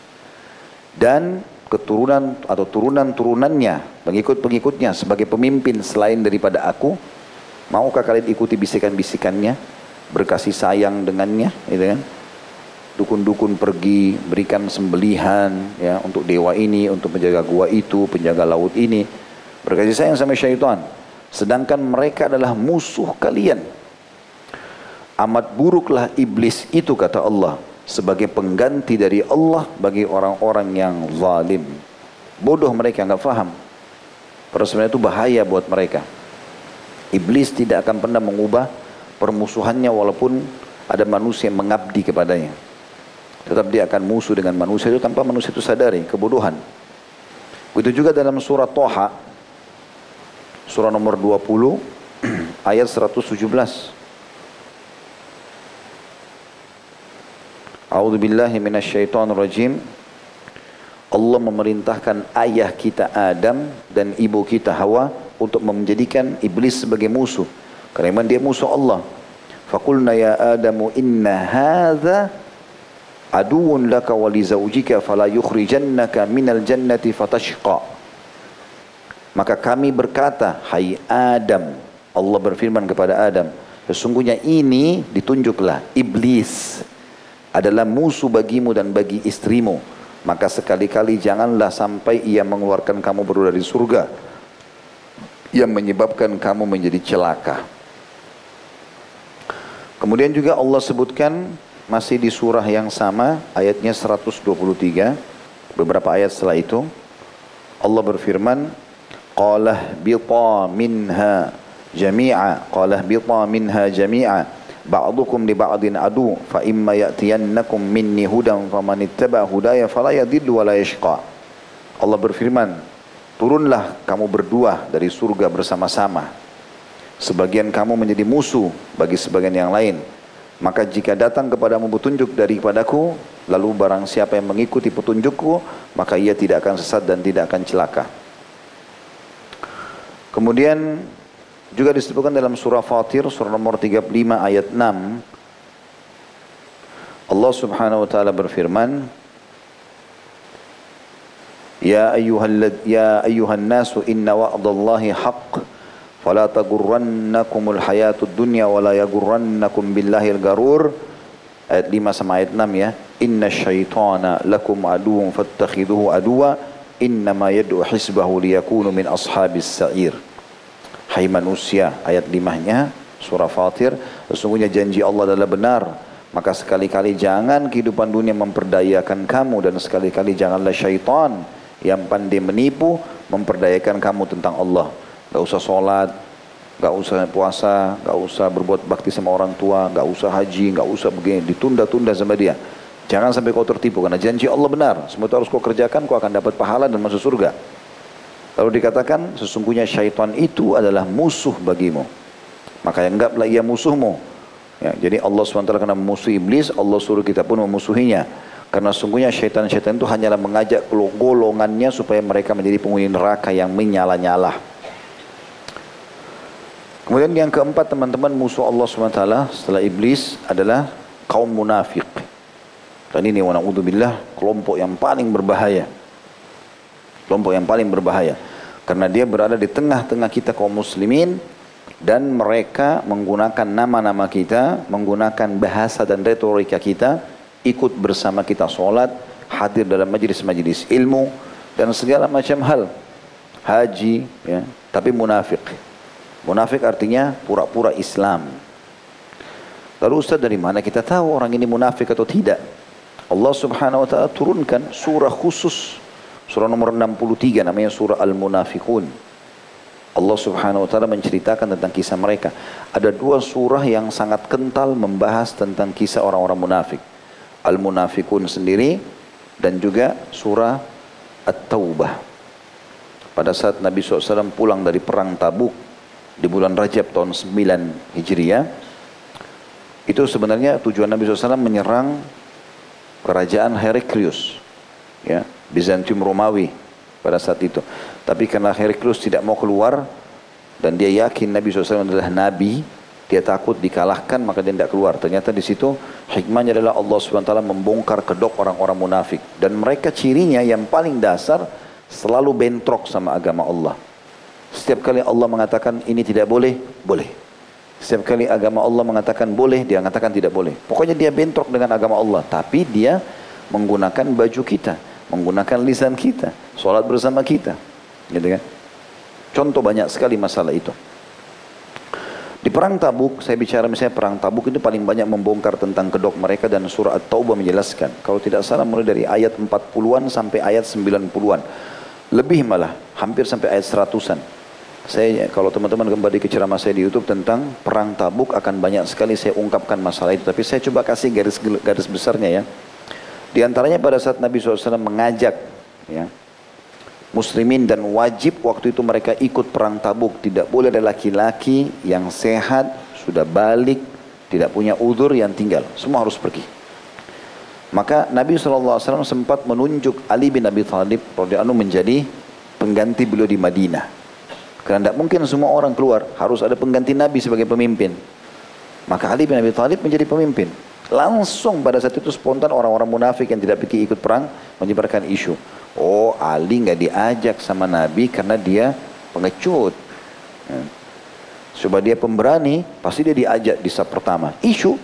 dan keturunan atau turunan-turunannya, pengikut-pengikutnya sebagai pemimpin selain daripada aku, maukah kalian ikuti bisikan-bisikannya, berkasih sayang dengannya, gitu kan? Dukun-dukun pergi berikan sembelihan ya untuk dewa ini, untuk penjaga gua itu, penjaga laut ini, berkasih sayang sama syaitan. Sedangkan mereka adalah musuh kalian. Amat buruklah iblis itu kata Allah sebagai pengganti dari Allah bagi orang-orang yang zalim. Bodoh mereka nggak faham. Padahal sebenarnya itu bahaya buat mereka. Iblis tidak akan pernah mengubah permusuhannya walaupun ada manusia yang mengabdi kepadanya. Tetap dia akan musuh dengan manusia itu tanpa manusia itu sadari kebodohan. Begitu juga dalam surah Toha, surah nomor 20, <clears throat> ayat 117. A'udzu billahi minasyaitonir rajim. Allah memerintahkan ayah kita Adam dan ibu kita Hawa untuk menjadikan iblis sebagai musuh. Karena memang dia musuh Allah. Fakulna ya Adamu inna hadza aduun laka wa li zawjika fala yukhrijannaka minal jannati fatashqa. Maka kami berkata, hai Adam, Allah berfirman kepada Adam, sesungguhnya ini ditunjuklah iblis adalah musuh bagimu dan bagi istrimu. Maka sekali-kali janganlah sampai ia mengeluarkan kamu baru dari surga. Yang menyebabkan kamu menjadi celaka. Kemudian juga Allah sebutkan masih di surah yang sama ayatnya 123 beberapa ayat setelah itu Allah berfirman qala bita minha jami'a qala bita minha jami'a ba'dukum li ba'din adu fa imma ya'tiyannakum minni hudan faman ittaba hudaya fala yadhillu wa la yashqa. Allah berfirman turunlah kamu berdua dari surga bersama-sama. Sebagian kamu menjadi musuh bagi sebagian yang lain. Maka jika datang kepadamu petunjuk daripadaku, lalu barang siapa yang mengikuti petunjukku, maka ia tidak akan sesat dan tidak akan celaka. Kemudian juga disebutkan dalam surah Fatir, surah nomor 35 ayat 6, Allah subhanahu wa ta'ala berfirman, Ya ayyuhal, ya ayyuhan nasu inna wa'dallahi haqq فلا تغرنكم الحياة الدنيا ولا يغرنكم بالله الغرور ayat 5 sama ayat 6 ya inna syaitana lakum aduun fattakhiduhu aduwa innama yad'u hisbahu liyakunu min ashabis sa'ir hai manusia ayat 5 nya surah fatir sesungguhnya janji Allah adalah benar maka sekali-kali jangan kehidupan dunia memperdayakan kamu dan sekali-kali janganlah syaitan yang pandai menipu memperdayakan kamu tentang Allah Gak usah sholat, gak usah puasa, gak usah berbuat bakti sama orang tua, gak usah haji, gak usah begini, ditunda-tunda sama dia. Jangan sampai kau tertipu karena janji Allah benar. Semua itu harus kau kerjakan, kau akan dapat pahala dan masuk surga. Lalu dikatakan sesungguhnya syaitan itu adalah musuh bagimu. Maka anggaplah ia musuhmu. Ya, jadi Allah SWT karena memusuhi iblis, Allah suruh kita pun memusuhinya. Karena sungguhnya syaitan-syaitan itu hanyalah mengajak golongannya supaya mereka menjadi penghuni neraka yang menyala-nyala. Kemudian yang keempat teman-teman musuh Allah SWT setelah iblis adalah kaum munafik. Dan ini wa billah kelompok yang paling berbahaya. Kelompok yang paling berbahaya. Karena dia berada di tengah-tengah kita kaum muslimin dan mereka menggunakan nama-nama kita, menggunakan bahasa dan retorika kita, ikut bersama kita sholat, hadir dalam majlis-majlis ilmu dan segala macam hal. Haji, ya, tapi munafik. Munafik artinya pura-pura Islam. Lalu Ustaz dari mana kita tahu orang ini munafik atau tidak? Allah subhanahu wa ta'ala turunkan surah khusus. Surah nomor 63 namanya surah Al-Munafikun. Allah subhanahu wa ta'ala menceritakan tentang kisah mereka. Ada dua surah yang sangat kental membahas tentang kisah orang-orang munafik. Al-Munafikun sendiri dan juga surah At-Taubah. Pada saat Nabi SAW pulang dari perang Tabuk, di bulan Rajab tahun 9 Hijriah itu sebenarnya tujuan Nabi SAW menyerang kerajaan Heraklius ya Bizantium Romawi pada saat itu tapi karena Heraklius tidak mau keluar dan dia yakin Nabi SAW adalah Nabi dia takut dikalahkan maka dia tidak keluar ternyata di situ hikmahnya adalah Allah SWT membongkar kedok orang-orang munafik dan mereka cirinya yang paling dasar selalu bentrok sama agama Allah setiap kali Allah mengatakan ini tidak boleh, boleh. Setiap kali agama Allah mengatakan boleh, dia mengatakan tidak boleh. Pokoknya dia bentrok dengan agama Allah. Tapi dia menggunakan baju kita, menggunakan lisan kita, sholat bersama kita. Gitu kan? Contoh banyak sekali masalah itu. Di perang tabuk, saya bicara misalnya perang tabuk itu paling banyak membongkar tentang kedok mereka dan surah At-Taubah menjelaskan. Kalau tidak salah mulai dari ayat 40-an sampai ayat 90-an. Lebih malah, hampir sampai ayat 100-an. Saya kalau teman-teman kembali ke ceramah saya di YouTube tentang perang Tabuk akan banyak sekali saya ungkapkan masalah itu. Tapi saya coba kasih garis garis besarnya ya. Di antaranya pada saat Nabi SAW mengajak ya, muslimin dan wajib waktu itu mereka ikut perang Tabuk. Tidak boleh ada laki-laki yang sehat, sudah balik, tidak punya udur yang tinggal. Semua harus pergi. Maka Nabi SAW sempat menunjuk Ali bin Abi Thalib menjadi pengganti beliau di Madinah. Karena tidak mungkin semua orang keluar, harus ada pengganti Nabi sebagai pemimpin. Maka Ali bin Abi Thalib menjadi pemimpin. Langsung pada saat itu spontan orang-orang munafik yang tidak pikir ikut perang menyebarkan isu. Oh Ali nggak diajak sama Nabi karena dia pengecut. Ya. Coba dia pemberani, pasti dia diajak di saat pertama. Isu.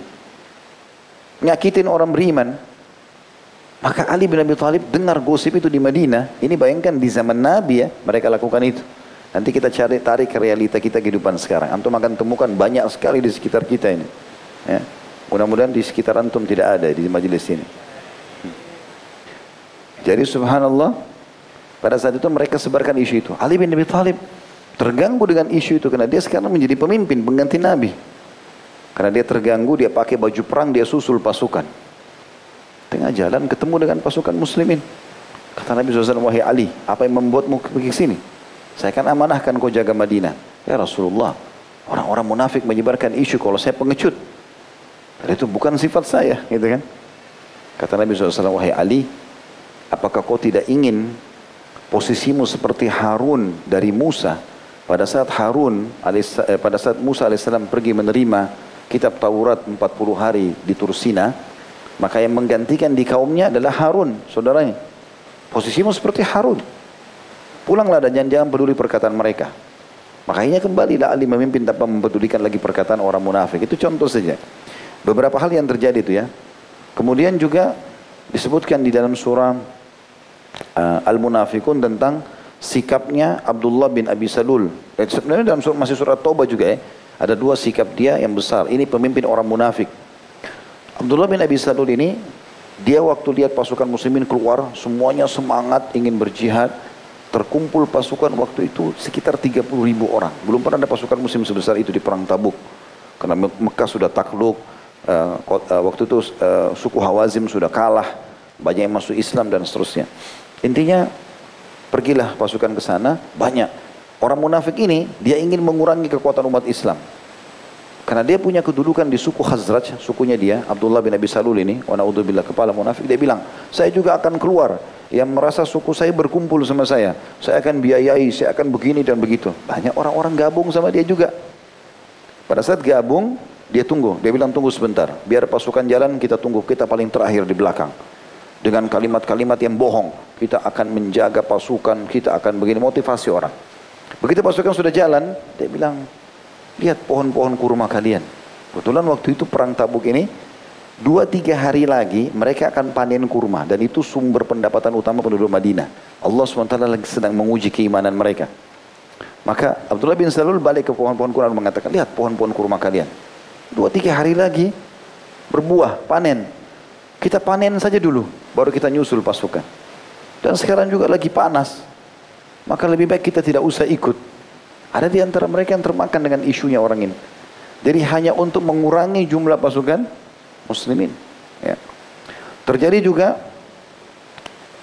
Nyakitin orang beriman. Maka Ali bin Abi Thalib dengar gosip itu di Madinah. Ini bayangkan di zaman Nabi ya, mereka lakukan itu. Nanti kita cari tarik realita kita kehidupan sekarang. Antum akan temukan banyak sekali di sekitar kita ini. Ya. Mudah-mudahan di sekitar antum tidak ada di majelis ini. Jadi subhanallah, pada saat itu mereka sebarkan isu itu. Ali bin Abi Thalib terganggu dengan isu itu karena dia sekarang menjadi pemimpin, pengganti Nabi. Karena dia terganggu, dia pakai baju perang, dia susul pasukan. Tengah jalan ketemu dengan pasukan muslimin. Kata Nabi SAW, wahai Ali, apa yang membuatmu pergi ke sini? Saya akan amanahkan kau jaga Madinah. Ya Rasulullah, orang-orang munafik menyebarkan isu kalau saya pengecut. Dan itu bukan sifat saya, gitu kan. Kata Nabi SAW, wahai Ali, apakah kau tidak ingin posisimu seperti Harun dari Musa? Pada saat Harun, eh, pada saat Musa alaihissalam pergi menerima kitab Taurat 40 hari di Tursina, maka yang menggantikan di kaumnya adalah Harun, saudaranya. Posisimu seperti Harun. Pulanglah dan jangan, jangan peduli perkataan mereka. Makanya kembalilah Ali memimpin tanpa mempedulikan lagi perkataan orang munafik. Itu contoh saja. Beberapa hal yang terjadi itu ya. Kemudian juga disebutkan di dalam surah uh, Al-Munafikun tentang sikapnya Abdullah bin Abi Salul. Dan sebenarnya dalam surah, masih surat Taubah juga ya. Ada dua sikap dia yang besar. Ini pemimpin orang munafik. Abdullah bin Abi Salul ini dia waktu lihat pasukan muslimin keluar semuanya semangat ingin berjihad terkumpul pasukan waktu itu sekitar 30 ribu orang. Belum pernah ada pasukan muslim sebesar itu di perang Tabuk. Karena Mekah sudah takluk, uh, waktu itu uh, suku Hawazim sudah kalah, banyak yang masuk Islam dan seterusnya. Intinya pergilah pasukan ke sana, banyak. Orang munafik ini dia ingin mengurangi kekuatan umat Islam. Karena dia punya kedudukan di suku Khazraj, sukunya dia, Abdullah bin Abi Salul ini, wa naudzubillah kepala munafik, dia bilang, saya juga akan keluar yang merasa suku saya berkumpul sama saya. Saya akan biayai, saya akan begini dan begitu. Banyak orang-orang gabung sama dia juga. Pada saat gabung, dia tunggu. Dia bilang tunggu sebentar. Biar pasukan jalan kita tunggu. Kita paling terakhir di belakang. Dengan kalimat-kalimat yang bohong. Kita akan menjaga pasukan. Kita akan begini. Motivasi orang. Begitu pasukan sudah jalan. Dia bilang. Lihat pohon-pohon kurma kalian. Kebetulan waktu itu perang tabuk ini Dua tiga hari lagi mereka akan panen kurma dan itu sumber pendapatan utama penduduk Madinah. Allah SWT lagi sedang menguji keimanan mereka. Maka Abdullah bin Salul balik ke pohon-pohon kurma dan mengatakan, lihat pohon-pohon kurma kalian. Dua tiga hari lagi berbuah, panen. Kita panen saja dulu, baru kita nyusul pasukan. Dan sekarang juga lagi panas. Maka lebih baik kita tidak usah ikut. Ada di antara mereka yang termakan dengan isunya orang ini. Jadi hanya untuk mengurangi jumlah pasukan, muslimin. Ya. Terjadi juga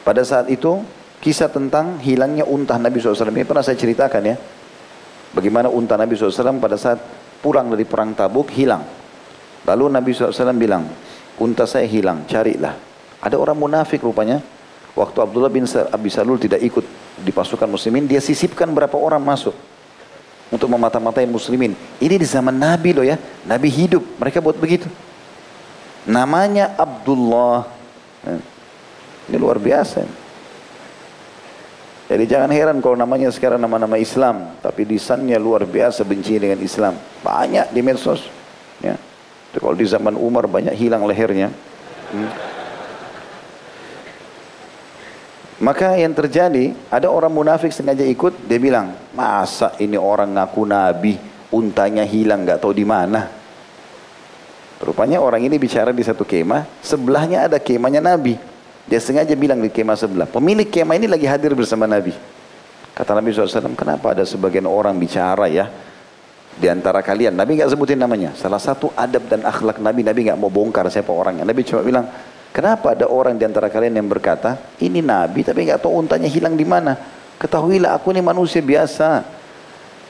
pada saat itu kisah tentang hilangnya unta Nabi SAW. Ini pernah saya ceritakan ya. Bagaimana unta Nabi SAW pada saat pulang dari perang tabuk hilang. Lalu Nabi SAW bilang, unta saya hilang, carilah. Ada orang munafik rupanya. Waktu Abdullah bin Abi Salul tidak ikut di pasukan muslimin, dia sisipkan berapa orang masuk untuk memata-matai muslimin. Ini di zaman Nabi loh ya, Nabi hidup, mereka buat begitu. Namanya Abdullah. Ini luar biasa. Jadi jangan heran kalau namanya sekarang nama-nama Islam. Tapi lisannya luar biasa benci dengan Islam. Banyak di medsos. Ya. Kalau di zaman Umar banyak hilang lehernya. Hmm. Maka yang terjadi, ada orang munafik sengaja ikut, dia bilang, masa ini orang ngaku nabi, untanya hilang, nggak tahu di mana. Rupanya orang ini bicara di satu kemah, sebelahnya ada kemahnya Nabi. Dia sengaja bilang di kemah sebelah, pemilik kemah ini lagi hadir bersama Nabi. Kata Nabi SAW, kenapa ada sebagian orang bicara ya di antara kalian? Nabi nggak sebutin namanya. Salah satu adab dan akhlak Nabi, Nabi nggak mau bongkar siapa orangnya. Nabi cuma bilang, kenapa ada orang di antara kalian yang berkata, ini Nabi tapi nggak tahu untanya hilang di mana. Ketahuilah aku ini manusia biasa.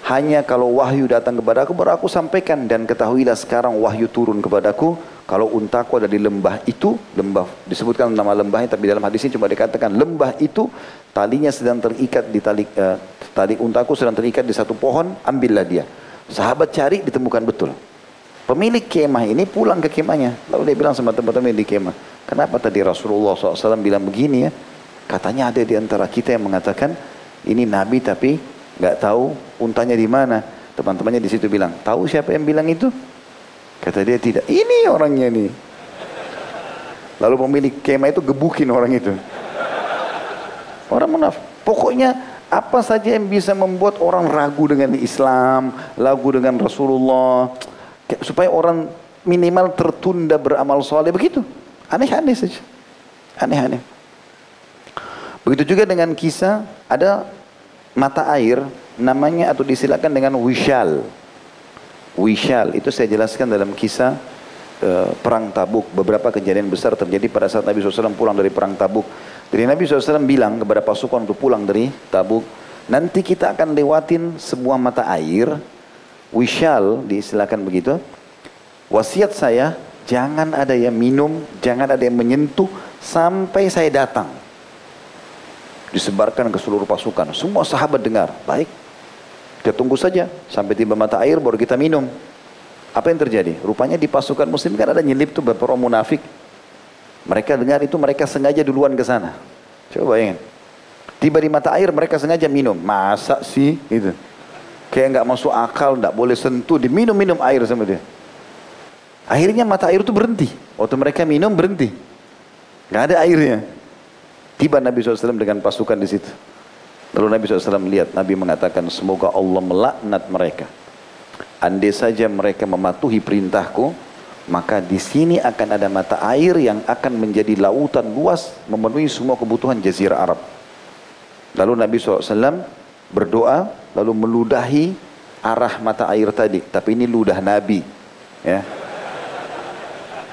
Hanya kalau wahyu datang kepada aku baru aku sampaikan dan ketahuilah sekarang wahyu turun kepadaku kalau untaku ada di lembah itu, lembah disebutkan nama lembahnya tapi dalam hadis ini cuma dikatakan lembah itu talinya sedang terikat di tali uh, tali untaku sedang terikat di satu pohon, ambillah dia. Sahabat cari ditemukan betul. Pemilik kemah ini pulang ke kemahnya. Lalu dia bilang sama teman-teman di kemah, kenapa tadi Rasulullah SAW bilang begini ya? Katanya ada di antara kita yang mengatakan ini Nabi tapi nggak tahu untanya di mana. Teman-temannya di situ bilang, tahu siapa yang bilang itu? Kata dia tidak. Ini orangnya nih. Lalu pemilik kemah itu gebukin orang itu. Orang munafik. Pokoknya apa saja yang bisa membuat orang ragu dengan Islam, ragu dengan Rasulullah, supaya orang minimal tertunda beramal soleh begitu. Aneh-aneh saja. Aneh-aneh. Begitu juga dengan kisah ada mata air namanya atau disilakan dengan wishal. Wishal itu saya jelaskan dalam kisah uh, perang Tabuk. Beberapa kejadian besar terjadi pada saat Nabi SAW pulang dari perang Tabuk. Jadi Nabi SAW bilang kepada pasukan untuk pulang dari Tabuk, nanti kita akan lewatin sebuah mata air. Wishal diistilahkan begitu. Wasiat saya jangan ada yang minum, jangan ada yang menyentuh sampai saya datang. Disebarkan ke seluruh pasukan. Semua sahabat dengar, baik. Kita tunggu saja sampai tiba mata air baru kita minum. Apa yang terjadi? Rupanya di pasukan muslim kan ada nyelip tuh beberapa orang munafik. Mereka dengar itu mereka sengaja duluan ke sana. Coba bayangin. Tiba di mata air mereka sengaja minum. Masa sih? Gitu. Kayak nggak masuk akal, nggak boleh sentuh, diminum-minum air sama dia. Akhirnya mata air itu berhenti. Waktu mereka minum berhenti. Nggak ada airnya. Tiba Nabi SAW dengan pasukan di situ. Lalu Nabi SAW melihat, Nabi mengatakan, semoga Allah melaknat mereka. Andai saja mereka mematuhi perintahku, maka di sini akan ada mata air yang akan menjadi lautan luas memenuhi semua kebutuhan jazirah Arab. Lalu Nabi SAW berdoa lalu meludahi arah mata air tadi. Tapi ini ludah Nabi. Ya.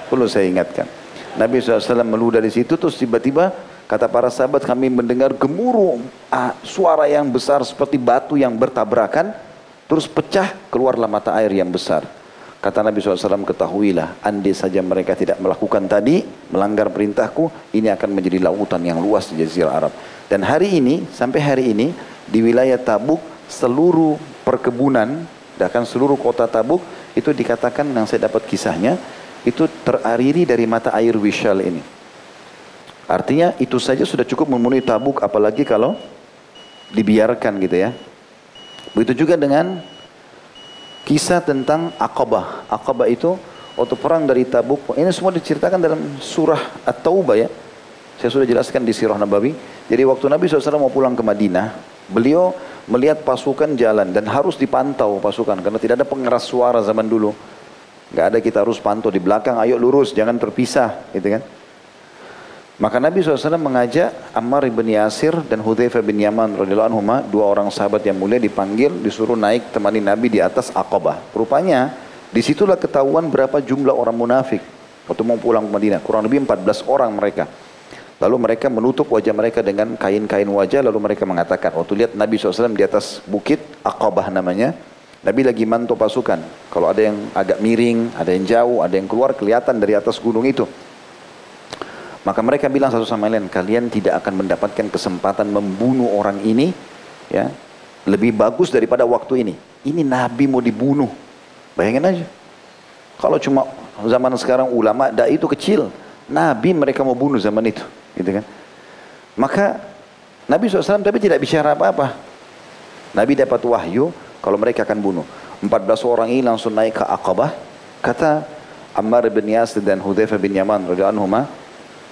Perlu saya ingatkan. Nabi SAW meludah di situ terus tiba-tiba kata para sahabat kami mendengar gemuruh ah, suara yang besar seperti batu yang bertabrakan terus pecah keluarlah mata air yang besar. Kata Nabi SAW, ketahuilah, andai saja mereka tidak melakukan tadi, melanggar perintahku, ini akan menjadi lautan yang luas di Jazirah Arab. Dan hari ini, sampai hari ini, di wilayah Tabuk, seluruh perkebunan, bahkan seluruh kota Tabuk, itu dikatakan yang saya dapat kisahnya, itu terariri dari mata air Wishal ini. Artinya itu saja sudah cukup memenuhi Tabuk, apalagi kalau dibiarkan gitu ya. Begitu juga dengan kisah tentang Aqabah. Aqabah itu waktu perang dari Tabuk. Ini semua diceritakan dalam surah At-Taubah ya. Saya sudah jelaskan di Sirah Nabawi. Jadi waktu Nabi SAW mau pulang ke Madinah, beliau melihat pasukan jalan dan harus dipantau pasukan karena tidak ada pengeras suara zaman dulu. Gak ada kita harus pantau di belakang, ayo lurus, jangan terpisah, gitu kan. Maka Nabi SAW mengajak Ammar bin Yasir dan Hudzaifah bin Yaman radhiyallahu anhu, dua orang sahabat yang mulia dipanggil, disuruh naik temani Nabi di atas Aqabah. Rupanya di situlah ketahuan berapa jumlah orang munafik waktu mau pulang ke Madinah. Kurang lebih 14 orang mereka. Lalu mereka menutup wajah mereka dengan kain-kain wajah, lalu mereka mengatakan, waktu lihat Nabi SAW di atas bukit Aqabah namanya, Nabi lagi mantau pasukan. Kalau ada yang agak miring, ada yang jauh, ada yang keluar, kelihatan dari atas gunung itu. Maka mereka bilang satu sama lain, kalian tidak akan mendapatkan kesempatan membunuh orang ini ya lebih bagus daripada waktu ini. Ini Nabi mau dibunuh. Bayangin aja. Kalau cuma zaman sekarang ulama dai itu kecil, Nabi mereka mau bunuh zaman itu, gitu kan? Maka Nabi SAW tapi tidak bicara apa-apa. Nabi dapat wahyu kalau mereka akan bunuh. 14 orang ini langsung naik ke Aqabah. Kata Ammar bin Yasir dan Hudzaifah bin Yaman radhiyallahu anhu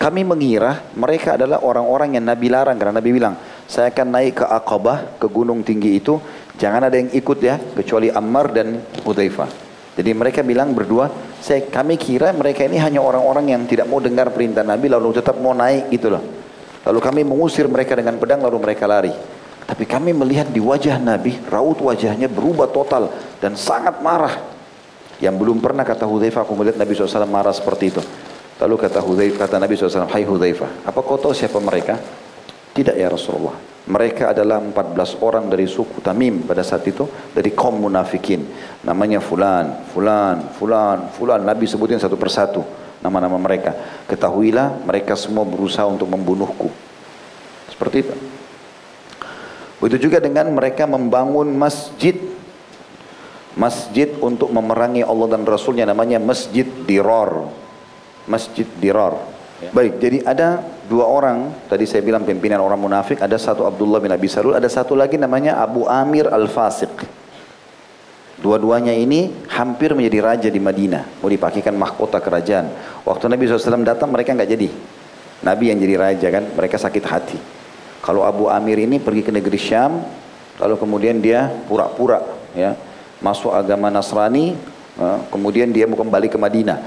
kami mengira mereka adalah orang-orang yang Nabi larang karena Nabi bilang, saya akan naik ke Aqabah, ke gunung tinggi itu, jangan ada yang ikut ya, kecuali Ammar dan Hudzaifah. Jadi mereka bilang berdua, saya kami kira mereka ini hanya orang-orang yang tidak mau dengar perintah Nabi lalu tetap mau naik gitu loh. Lalu kami mengusir mereka dengan pedang lalu mereka lari. Tapi kami melihat di wajah Nabi, raut wajahnya berubah total dan sangat marah. Yang belum pernah kata Hudzaifah aku melihat Nabi SAW marah seperti itu. Lalu kata Hudzaifah, kata Nabi SAW, Hai Hudzaifah, apa kau tahu siapa mereka? Tidak ya Rasulullah. Mereka adalah 14 orang dari suku Tamim pada saat itu, dari kaum munafikin. Namanya Fulan, Fulan, Fulan, Fulan. Nabi sebutin satu persatu nama-nama mereka. Ketahuilah mereka semua berusaha untuk membunuhku. Seperti itu. Begitu juga dengan mereka membangun masjid masjid untuk memerangi Allah dan Rasulnya namanya Masjid Diror Masjid Dirar. Ya. Baik, jadi ada dua orang, tadi saya bilang pimpinan orang munafik, ada satu Abdullah bin Abi Salul, ada satu lagi namanya Abu Amir Al-Fasiq. Dua-duanya ini hampir menjadi raja di Madinah, mau dipakikan mahkota kerajaan. Waktu Nabi SAW datang mereka nggak jadi. Nabi yang jadi raja kan, mereka sakit hati. Kalau Abu Amir ini pergi ke negeri Syam, lalu kemudian dia pura-pura ya masuk agama Nasrani, eh, kemudian dia mau kembali ke Madinah.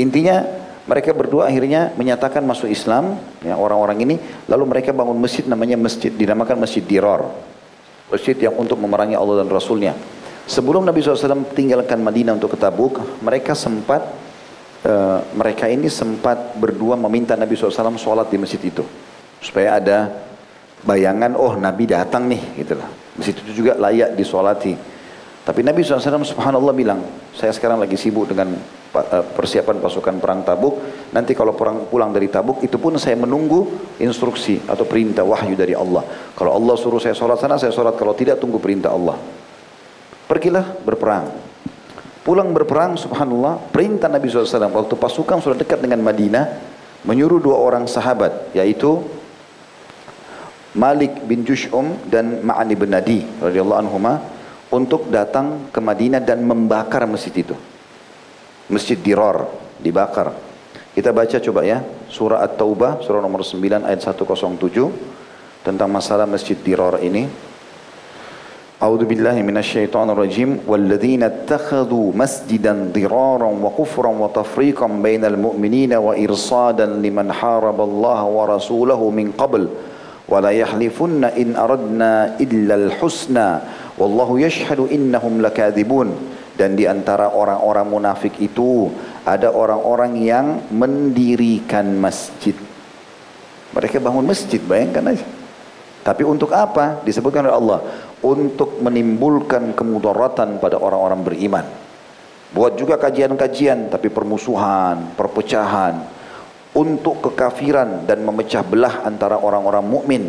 Intinya mereka berdua akhirnya menyatakan masuk Islam, ya, orang-orang ini. Lalu mereka bangun masjid namanya masjid, dinamakan Masjid Dirar. Masjid yang untuk memerangi Allah dan Rasulnya. Sebelum Nabi SAW tinggalkan Madinah untuk ke Tabuk, mereka sempat, uh, mereka ini sempat berdua meminta Nabi SAW sholat di masjid itu. Supaya ada bayangan, oh Nabi datang nih, gitu lah. Masjid itu juga layak disolati. Tapi Nabi SAW subhanallah bilang, saya sekarang lagi sibuk dengan eh, persiapan pasukan perang tabuk. Nanti kalau perang pulang dari tabuk, itu pun saya menunggu instruksi atau perintah wahyu dari Allah. Kalau Allah suruh saya sholat sana, saya sholat. Kalau tidak, tunggu perintah Allah. Pergilah berperang. Pulang berperang, subhanallah, perintah Nabi SAW. Waktu pasukan sudah dekat dengan Madinah, menyuruh dua orang sahabat, yaitu Malik bin Jush'um dan Ma'ani bin Nadi radhiyallahu anhumah untuk datang ke Madinah dan membakar masjid itu. Masjid Dirar dibakar. Kita baca coba ya, surah At-Taubah, surah nomor 9 ayat 107 tentang masalah Masjid Dirar ini. أعوذ بالله من الشيطان الرجيم والذين اتخذوا مسجدا ضرارا وكفرا وتفريقا بين المؤمنين وإرصادا لمن حارب الله ورسوله من قبل ولا يحلفن إن أردنا إلا الحسنى Wallahu yashhadu innahum lakadzibun. Dan di antara orang-orang munafik itu ada orang-orang yang mendirikan masjid. Mereka bangun masjid, bayangkan aja. Tapi untuk apa? Disebutkan oleh Allah. Untuk menimbulkan kemudaratan pada orang-orang beriman. Buat juga kajian-kajian, tapi permusuhan, perpecahan. Untuk kekafiran dan memecah belah antara orang-orang mukmin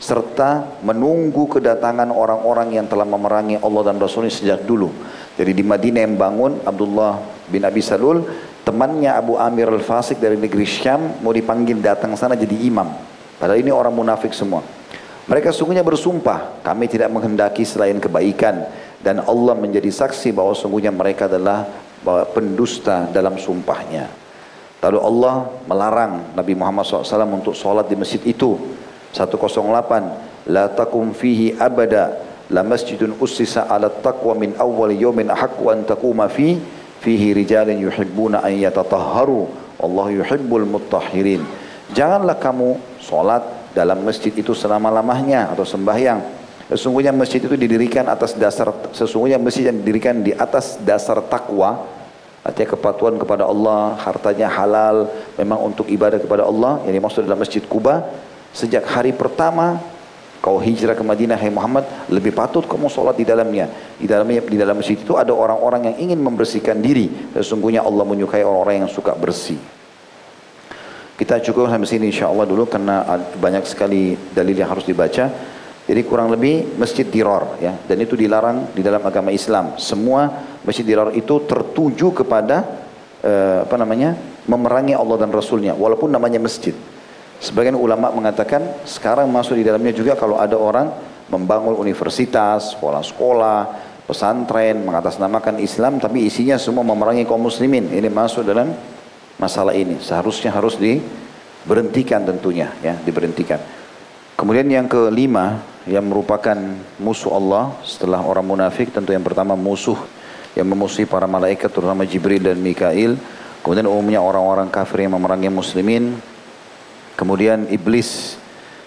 serta menunggu kedatangan orang-orang yang telah memerangi Allah dan Rasulnya sejak dulu. Jadi di Madinah yang bangun Abdullah bin Abi Salul, temannya Abu Amir al-Fasik dari negeri Syam mau dipanggil datang sana jadi imam. Padahal ini orang munafik semua. Mereka sungguhnya bersumpah, kami tidak menghendaki selain kebaikan dan Allah menjadi saksi bahwa sungguhnya mereka adalah pendusta dalam sumpahnya. Lalu Allah melarang Nabi Muhammad SAW untuk sholat di masjid itu 108 la takum fihi abada la masjidun ussisa ala taqwa min awwal yawmin ahqqu an taquma fi fihi rijalun yuhibbuna an yatatahharu wallahu yuhibbul mutahhirin. Janganlah kamu salat dalam masjid itu selama-lamanya atau sembahyang. Sesungguhnya masjid itu didirikan atas dasar sesungguhnya masjid yang didirikan di atas dasar takwa artinya kepatuhan kepada Allah hartanya halal memang untuk ibadah kepada Allah yang dimaksud dalam masjid Kuba Sejak hari pertama kau hijrah ke Madinah hai Muhammad lebih patut kamu sholat di dalamnya. Di dalamnya di dalam masjid itu ada orang-orang yang ingin membersihkan diri. Sesungguhnya Allah menyukai orang-orang yang suka bersih. Kita cukup sampai sini insya Allah dulu karena banyak sekali dalil yang harus dibaca. Jadi kurang lebih masjid dirar ya. Dan itu dilarang di dalam agama Islam. Semua masjid dirar itu tertuju kepada uh, apa namanya memerangi Allah dan Rasulnya. Walaupun namanya masjid Sebagian ulama mengatakan sekarang masuk di dalamnya juga kalau ada orang membangun universitas, sekolah-sekolah, pesantren, mengatasnamakan Islam tapi isinya semua memerangi kaum muslimin. Ini masuk dalam masalah ini. Seharusnya harus diberhentikan tentunya ya, diberhentikan. Kemudian yang kelima yang merupakan musuh Allah setelah orang munafik tentu yang pertama musuh yang memusuhi para malaikat terutama Jibril dan Mikail. Kemudian umumnya orang-orang kafir yang memerangi muslimin, Kemudian iblis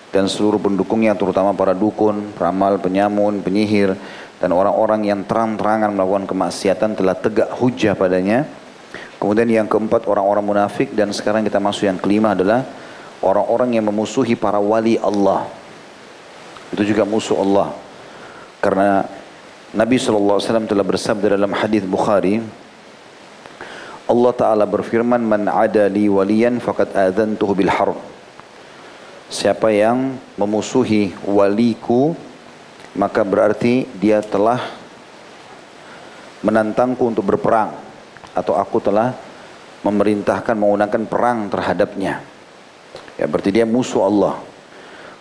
dan seluruh pendukungnya terutama para dukun, peramal, penyamun, penyihir dan orang-orang yang terang-terangan melakukan kemaksiatan telah tegak hujah padanya. Kemudian yang keempat orang-orang munafik dan sekarang kita masuk yang kelima adalah orang-orang yang memusuhi para wali Allah. Itu juga musuh Allah. Karena Nabi SAW telah bersabda dalam hadis Bukhari, Allah Ta'ala berfirman, Man ada li waliyan faqad adhantuhu bil harb. Siapa yang memusuhi waliku maka berarti dia telah menantangku untuk berperang atau aku telah memerintahkan menggunakan perang terhadapnya. Ya berarti dia musuh Allah.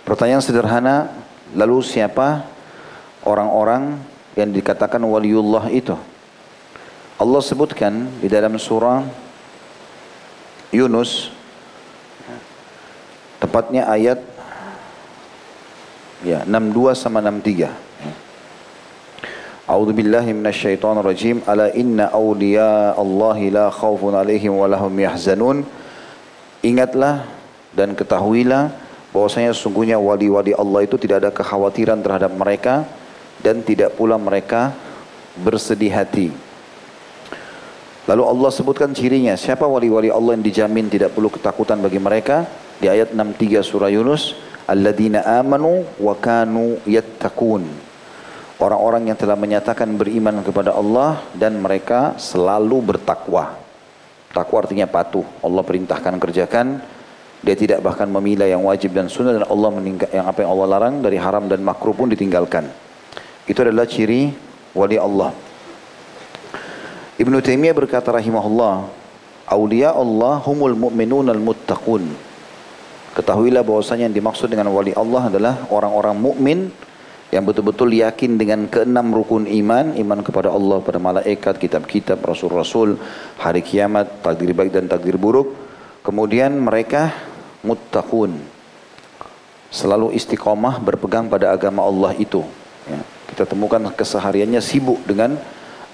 Pertanyaan sederhana, lalu siapa orang-orang yang dikatakan waliullah itu? Allah sebutkan di dalam surah Yunus Tepatnya ayat ya 62 sama 63. A'udzu billahi minasyaitonir rajim. Ala inna awliya Allah la khaufun alaihim wa lahum yahzanun. Ingatlah dan ketahuilah bahwasanya sungguhnya wali-wali Allah itu tidak ada kekhawatiran terhadap mereka dan tidak pula mereka bersedih hati. Lalu Allah sebutkan cirinya, siapa wali-wali Allah yang dijamin tidak perlu ketakutan bagi mereka? Di ayat 63 surah Yunus alladzina amanu wa kanu yattaqun Orang-orang yang telah menyatakan beriman kepada Allah dan mereka selalu bertakwa. Takwa artinya patuh. Allah perintahkan kerjakan. Dia tidak bahkan memilah yang wajib dan sunnah dan Allah yang apa yang Allah larang dari haram dan makruh pun ditinggalkan. Itu adalah ciri wali Allah. Ibnu Taimiyah berkata rahimahullah, "Auliya Allah humul mu'minun al-muttaqun." Ketahuilah bahwasanya yang dimaksud dengan wali Allah adalah orang-orang mukmin yang betul-betul yakin dengan keenam rukun iman, iman kepada Allah, pada malaikat, kitab-kitab, rasul-rasul, hari kiamat, takdir baik dan takdir buruk. Kemudian mereka muttaqun. Selalu istiqomah berpegang pada agama Allah itu. Ya. Kita temukan kesehariannya sibuk dengan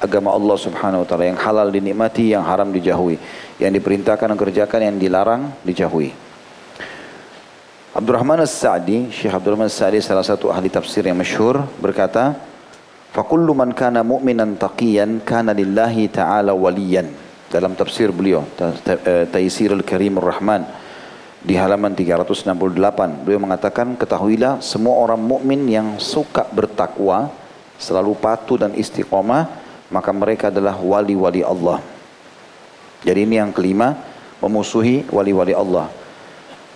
agama Allah subhanahu wa ta'ala. Yang halal dinikmati, yang haram dijauhi. Yang diperintahkan kerjakan, yang dilarang dijauhi. Abdurrahman As-Sa'di, Syekh Abdurrahman As-Sa'di salah satu ahli tafsir yang masyhur berkata, "Fakullu man kana mu'minan taqiyan kana lillahi ta'ala waliyan." Dalam tafsir beliau, eh, Taisir Al-Karim Ar-Rahman di halaman 368, beliau mengatakan, "Ketahuilah semua orang mukmin yang suka bertakwa, selalu patuh dan istiqomah, maka mereka adalah wali-wali Allah." Jadi ini yang kelima, memusuhi wali-wali Allah.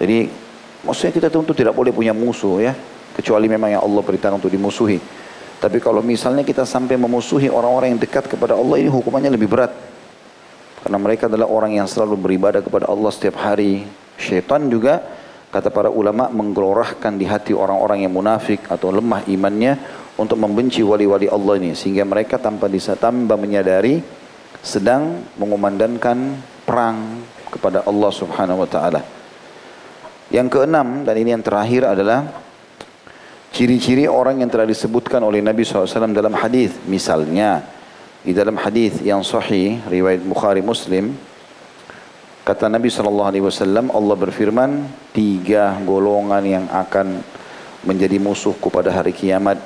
Jadi Maksudnya kita tentu tidak boleh punya musuh ya. Kecuali memang yang Allah perintahkan untuk dimusuhi. Tapi kalau misalnya kita sampai memusuhi orang-orang yang dekat kepada Allah ini hukumannya lebih berat. Karena mereka adalah orang yang selalu beribadah kepada Allah setiap hari. Syaitan juga kata para ulama menggelorahkan di hati orang-orang yang munafik atau lemah imannya untuk membenci wali-wali Allah ini. Sehingga mereka tanpa bisa tambah menyadari sedang mengumandangkan perang kepada Allah subhanahu wa ta'ala. Yang keenam dan ini yang terakhir adalah ciri-ciri orang yang telah disebutkan oleh Nabi SAW dalam hadis. Misalnya di dalam hadis yang sahih riwayat Bukhari Muslim kata Nabi SAW Allah berfirman tiga golongan yang akan menjadi musuhku pada hari kiamat.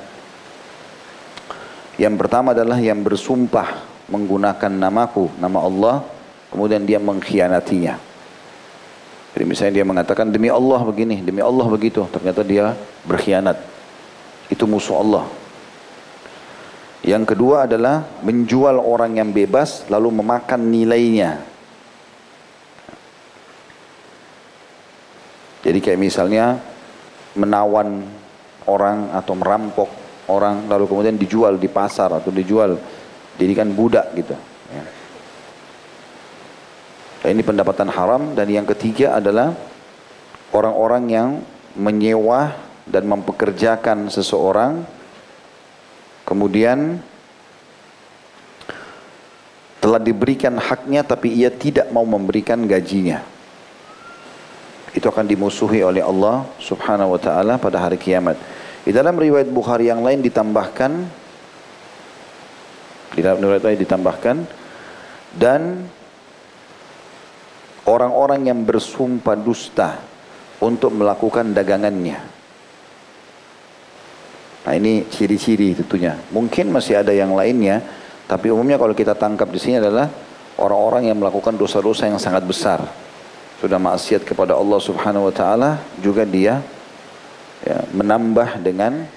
Yang pertama adalah yang bersumpah menggunakan namaku, nama Allah, kemudian dia mengkhianatinya. Jadi misalnya dia mengatakan demi Allah begini, demi Allah begitu, ternyata dia berkhianat. Itu musuh Allah. Yang kedua adalah menjual orang yang bebas lalu memakan nilainya. Jadi kayak misalnya menawan orang atau merampok orang lalu kemudian dijual di pasar atau dijual jadikan budak gitu. Ya. Ini pendapatan haram dan yang ketiga adalah orang-orang yang menyewa dan mempekerjakan seseorang kemudian telah diberikan haknya tapi ia tidak mau memberikan gajinya. Itu akan dimusuhi oleh Allah Subhanahu wa taala pada hari kiamat. Di dalam riwayat Bukhari yang lain ditambahkan di dalam riwayat lain ditambahkan dan orang-orang yang bersumpah dusta untuk melakukan dagangannya. Nah ini ciri-ciri tentunya. Mungkin masih ada yang lainnya, tapi umumnya kalau kita tangkap di sini adalah orang-orang yang melakukan dosa-dosa yang sangat besar. Sudah maksiat kepada Allah Subhanahu wa taala, juga dia ya, menambah dengan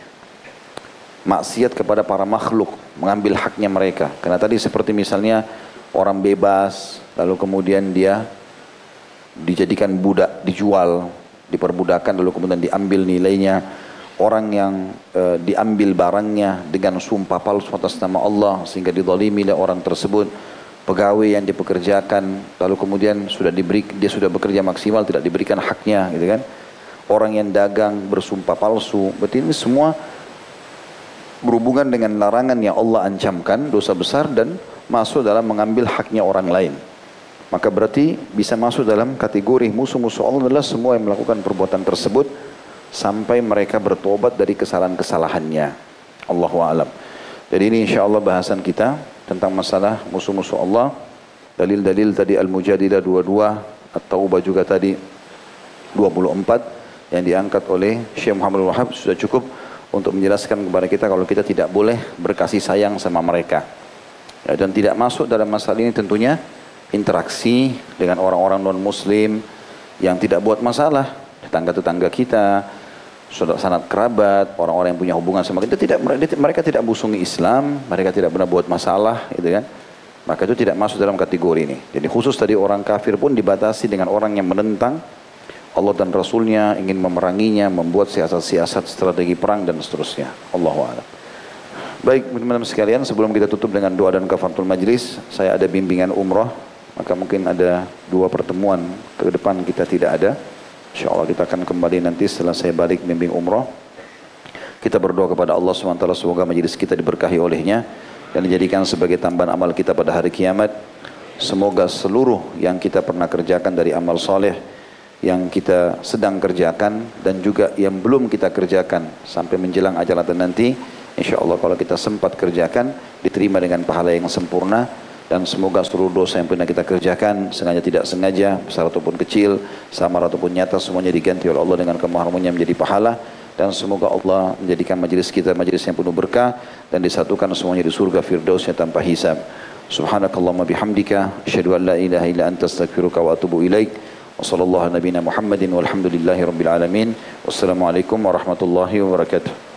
maksiat kepada para makhluk, mengambil haknya mereka. Karena tadi seperti misalnya orang bebas, lalu kemudian dia dijadikan budak, dijual, diperbudakan lalu kemudian diambil nilainya. Orang yang e, diambil barangnya dengan sumpah palsu atas nama Allah sehingga didolimi oleh orang tersebut. Pegawai yang dipekerjakan lalu kemudian sudah diberi dia sudah bekerja maksimal tidak diberikan haknya gitu kan. Orang yang dagang bersumpah palsu. Berarti ini semua berhubungan dengan larangan yang Allah ancamkan dosa besar dan masuk dalam mengambil haknya orang lain. Maka berarti bisa masuk dalam kategori musuh-musuh Allah adalah semua yang melakukan perbuatan tersebut sampai mereka bertobat dari kesalahan-kesalahannya. Allahu a'lam. Jadi ini insya Allah bahasan kita tentang masalah musuh-musuh Allah. Dalil-dalil tadi Al-Mujadilah 22, At-Taubah juga tadi 24 yang diangkat oleh Syekh Muhammad Wahab sudah cukup untuk menjelaskan kepada kita kalau kita tidak boleh berkasih sayang sama mereka. Ya, dan tidak masuk dalam masalah ini tentunya interaksi dengan orang-orang non muslim yang tidak buat masalah tetangga-tetangga kita saudara sanat kerabat, orang-orang yang punya hubungan sama kita tidak mereka tidak musungi Islam, mereka tidak pernah buat masalah, gitu kan. Maka itu tidak masuk dalam kategori ini. Jadi khusus tadi orang kafir pun dibatasi dengan orang yang menentang Allah dan Rasulnya, ingin memeranginya, membuat siasat-siasat strategi perang dan seterusnya. Allahu a'lam. Baik teman-teman sekalian, sebelum kita tutup dengan doa dan kafaratul majlis, saya ada bimbingan umroh, maka mungkin ada dua pertemuan ke depan kita tidak ada. Insya Allah kita akan kembali nanti setelah saya balik bimbing umroh. Kita berdoa kepada Allah SWT semoga majlis kita diberkahi olehnya dan dijadikan sebagai tambahan amal kita pada hari kiamat. Semoga seluruh yang kita pernah kerjakan dari amal soleh yang kita sedang kerjakan dan juga yang belum kita kerjakan sampai menjelang ajalatan nanti insya Allah kalau kita sempat kerjakan diterima dengan pahala yang sempurna dan semoga seluruh dosa yang pernah kita kerjakan sengaja tidak sengaja besar ataupun kecil samar ataupun nyata semuanya diganti oleh Allah dengan kemahamannya menjadi pahala. Dan semoga Allah menjadikan majelis kita majelis yang penuh berkah dan disatukan semuanya di surga firdausnya tanpa hisab. Subhanakallahumma bihamdika asyhadu an la ilaha illa anta astaghfiruka wa atubu ilaik. Wa sallallahu muhammadin walhamdulillahi rabbil alamin. Wassalamualaikum warahmatullahi wabarakatuh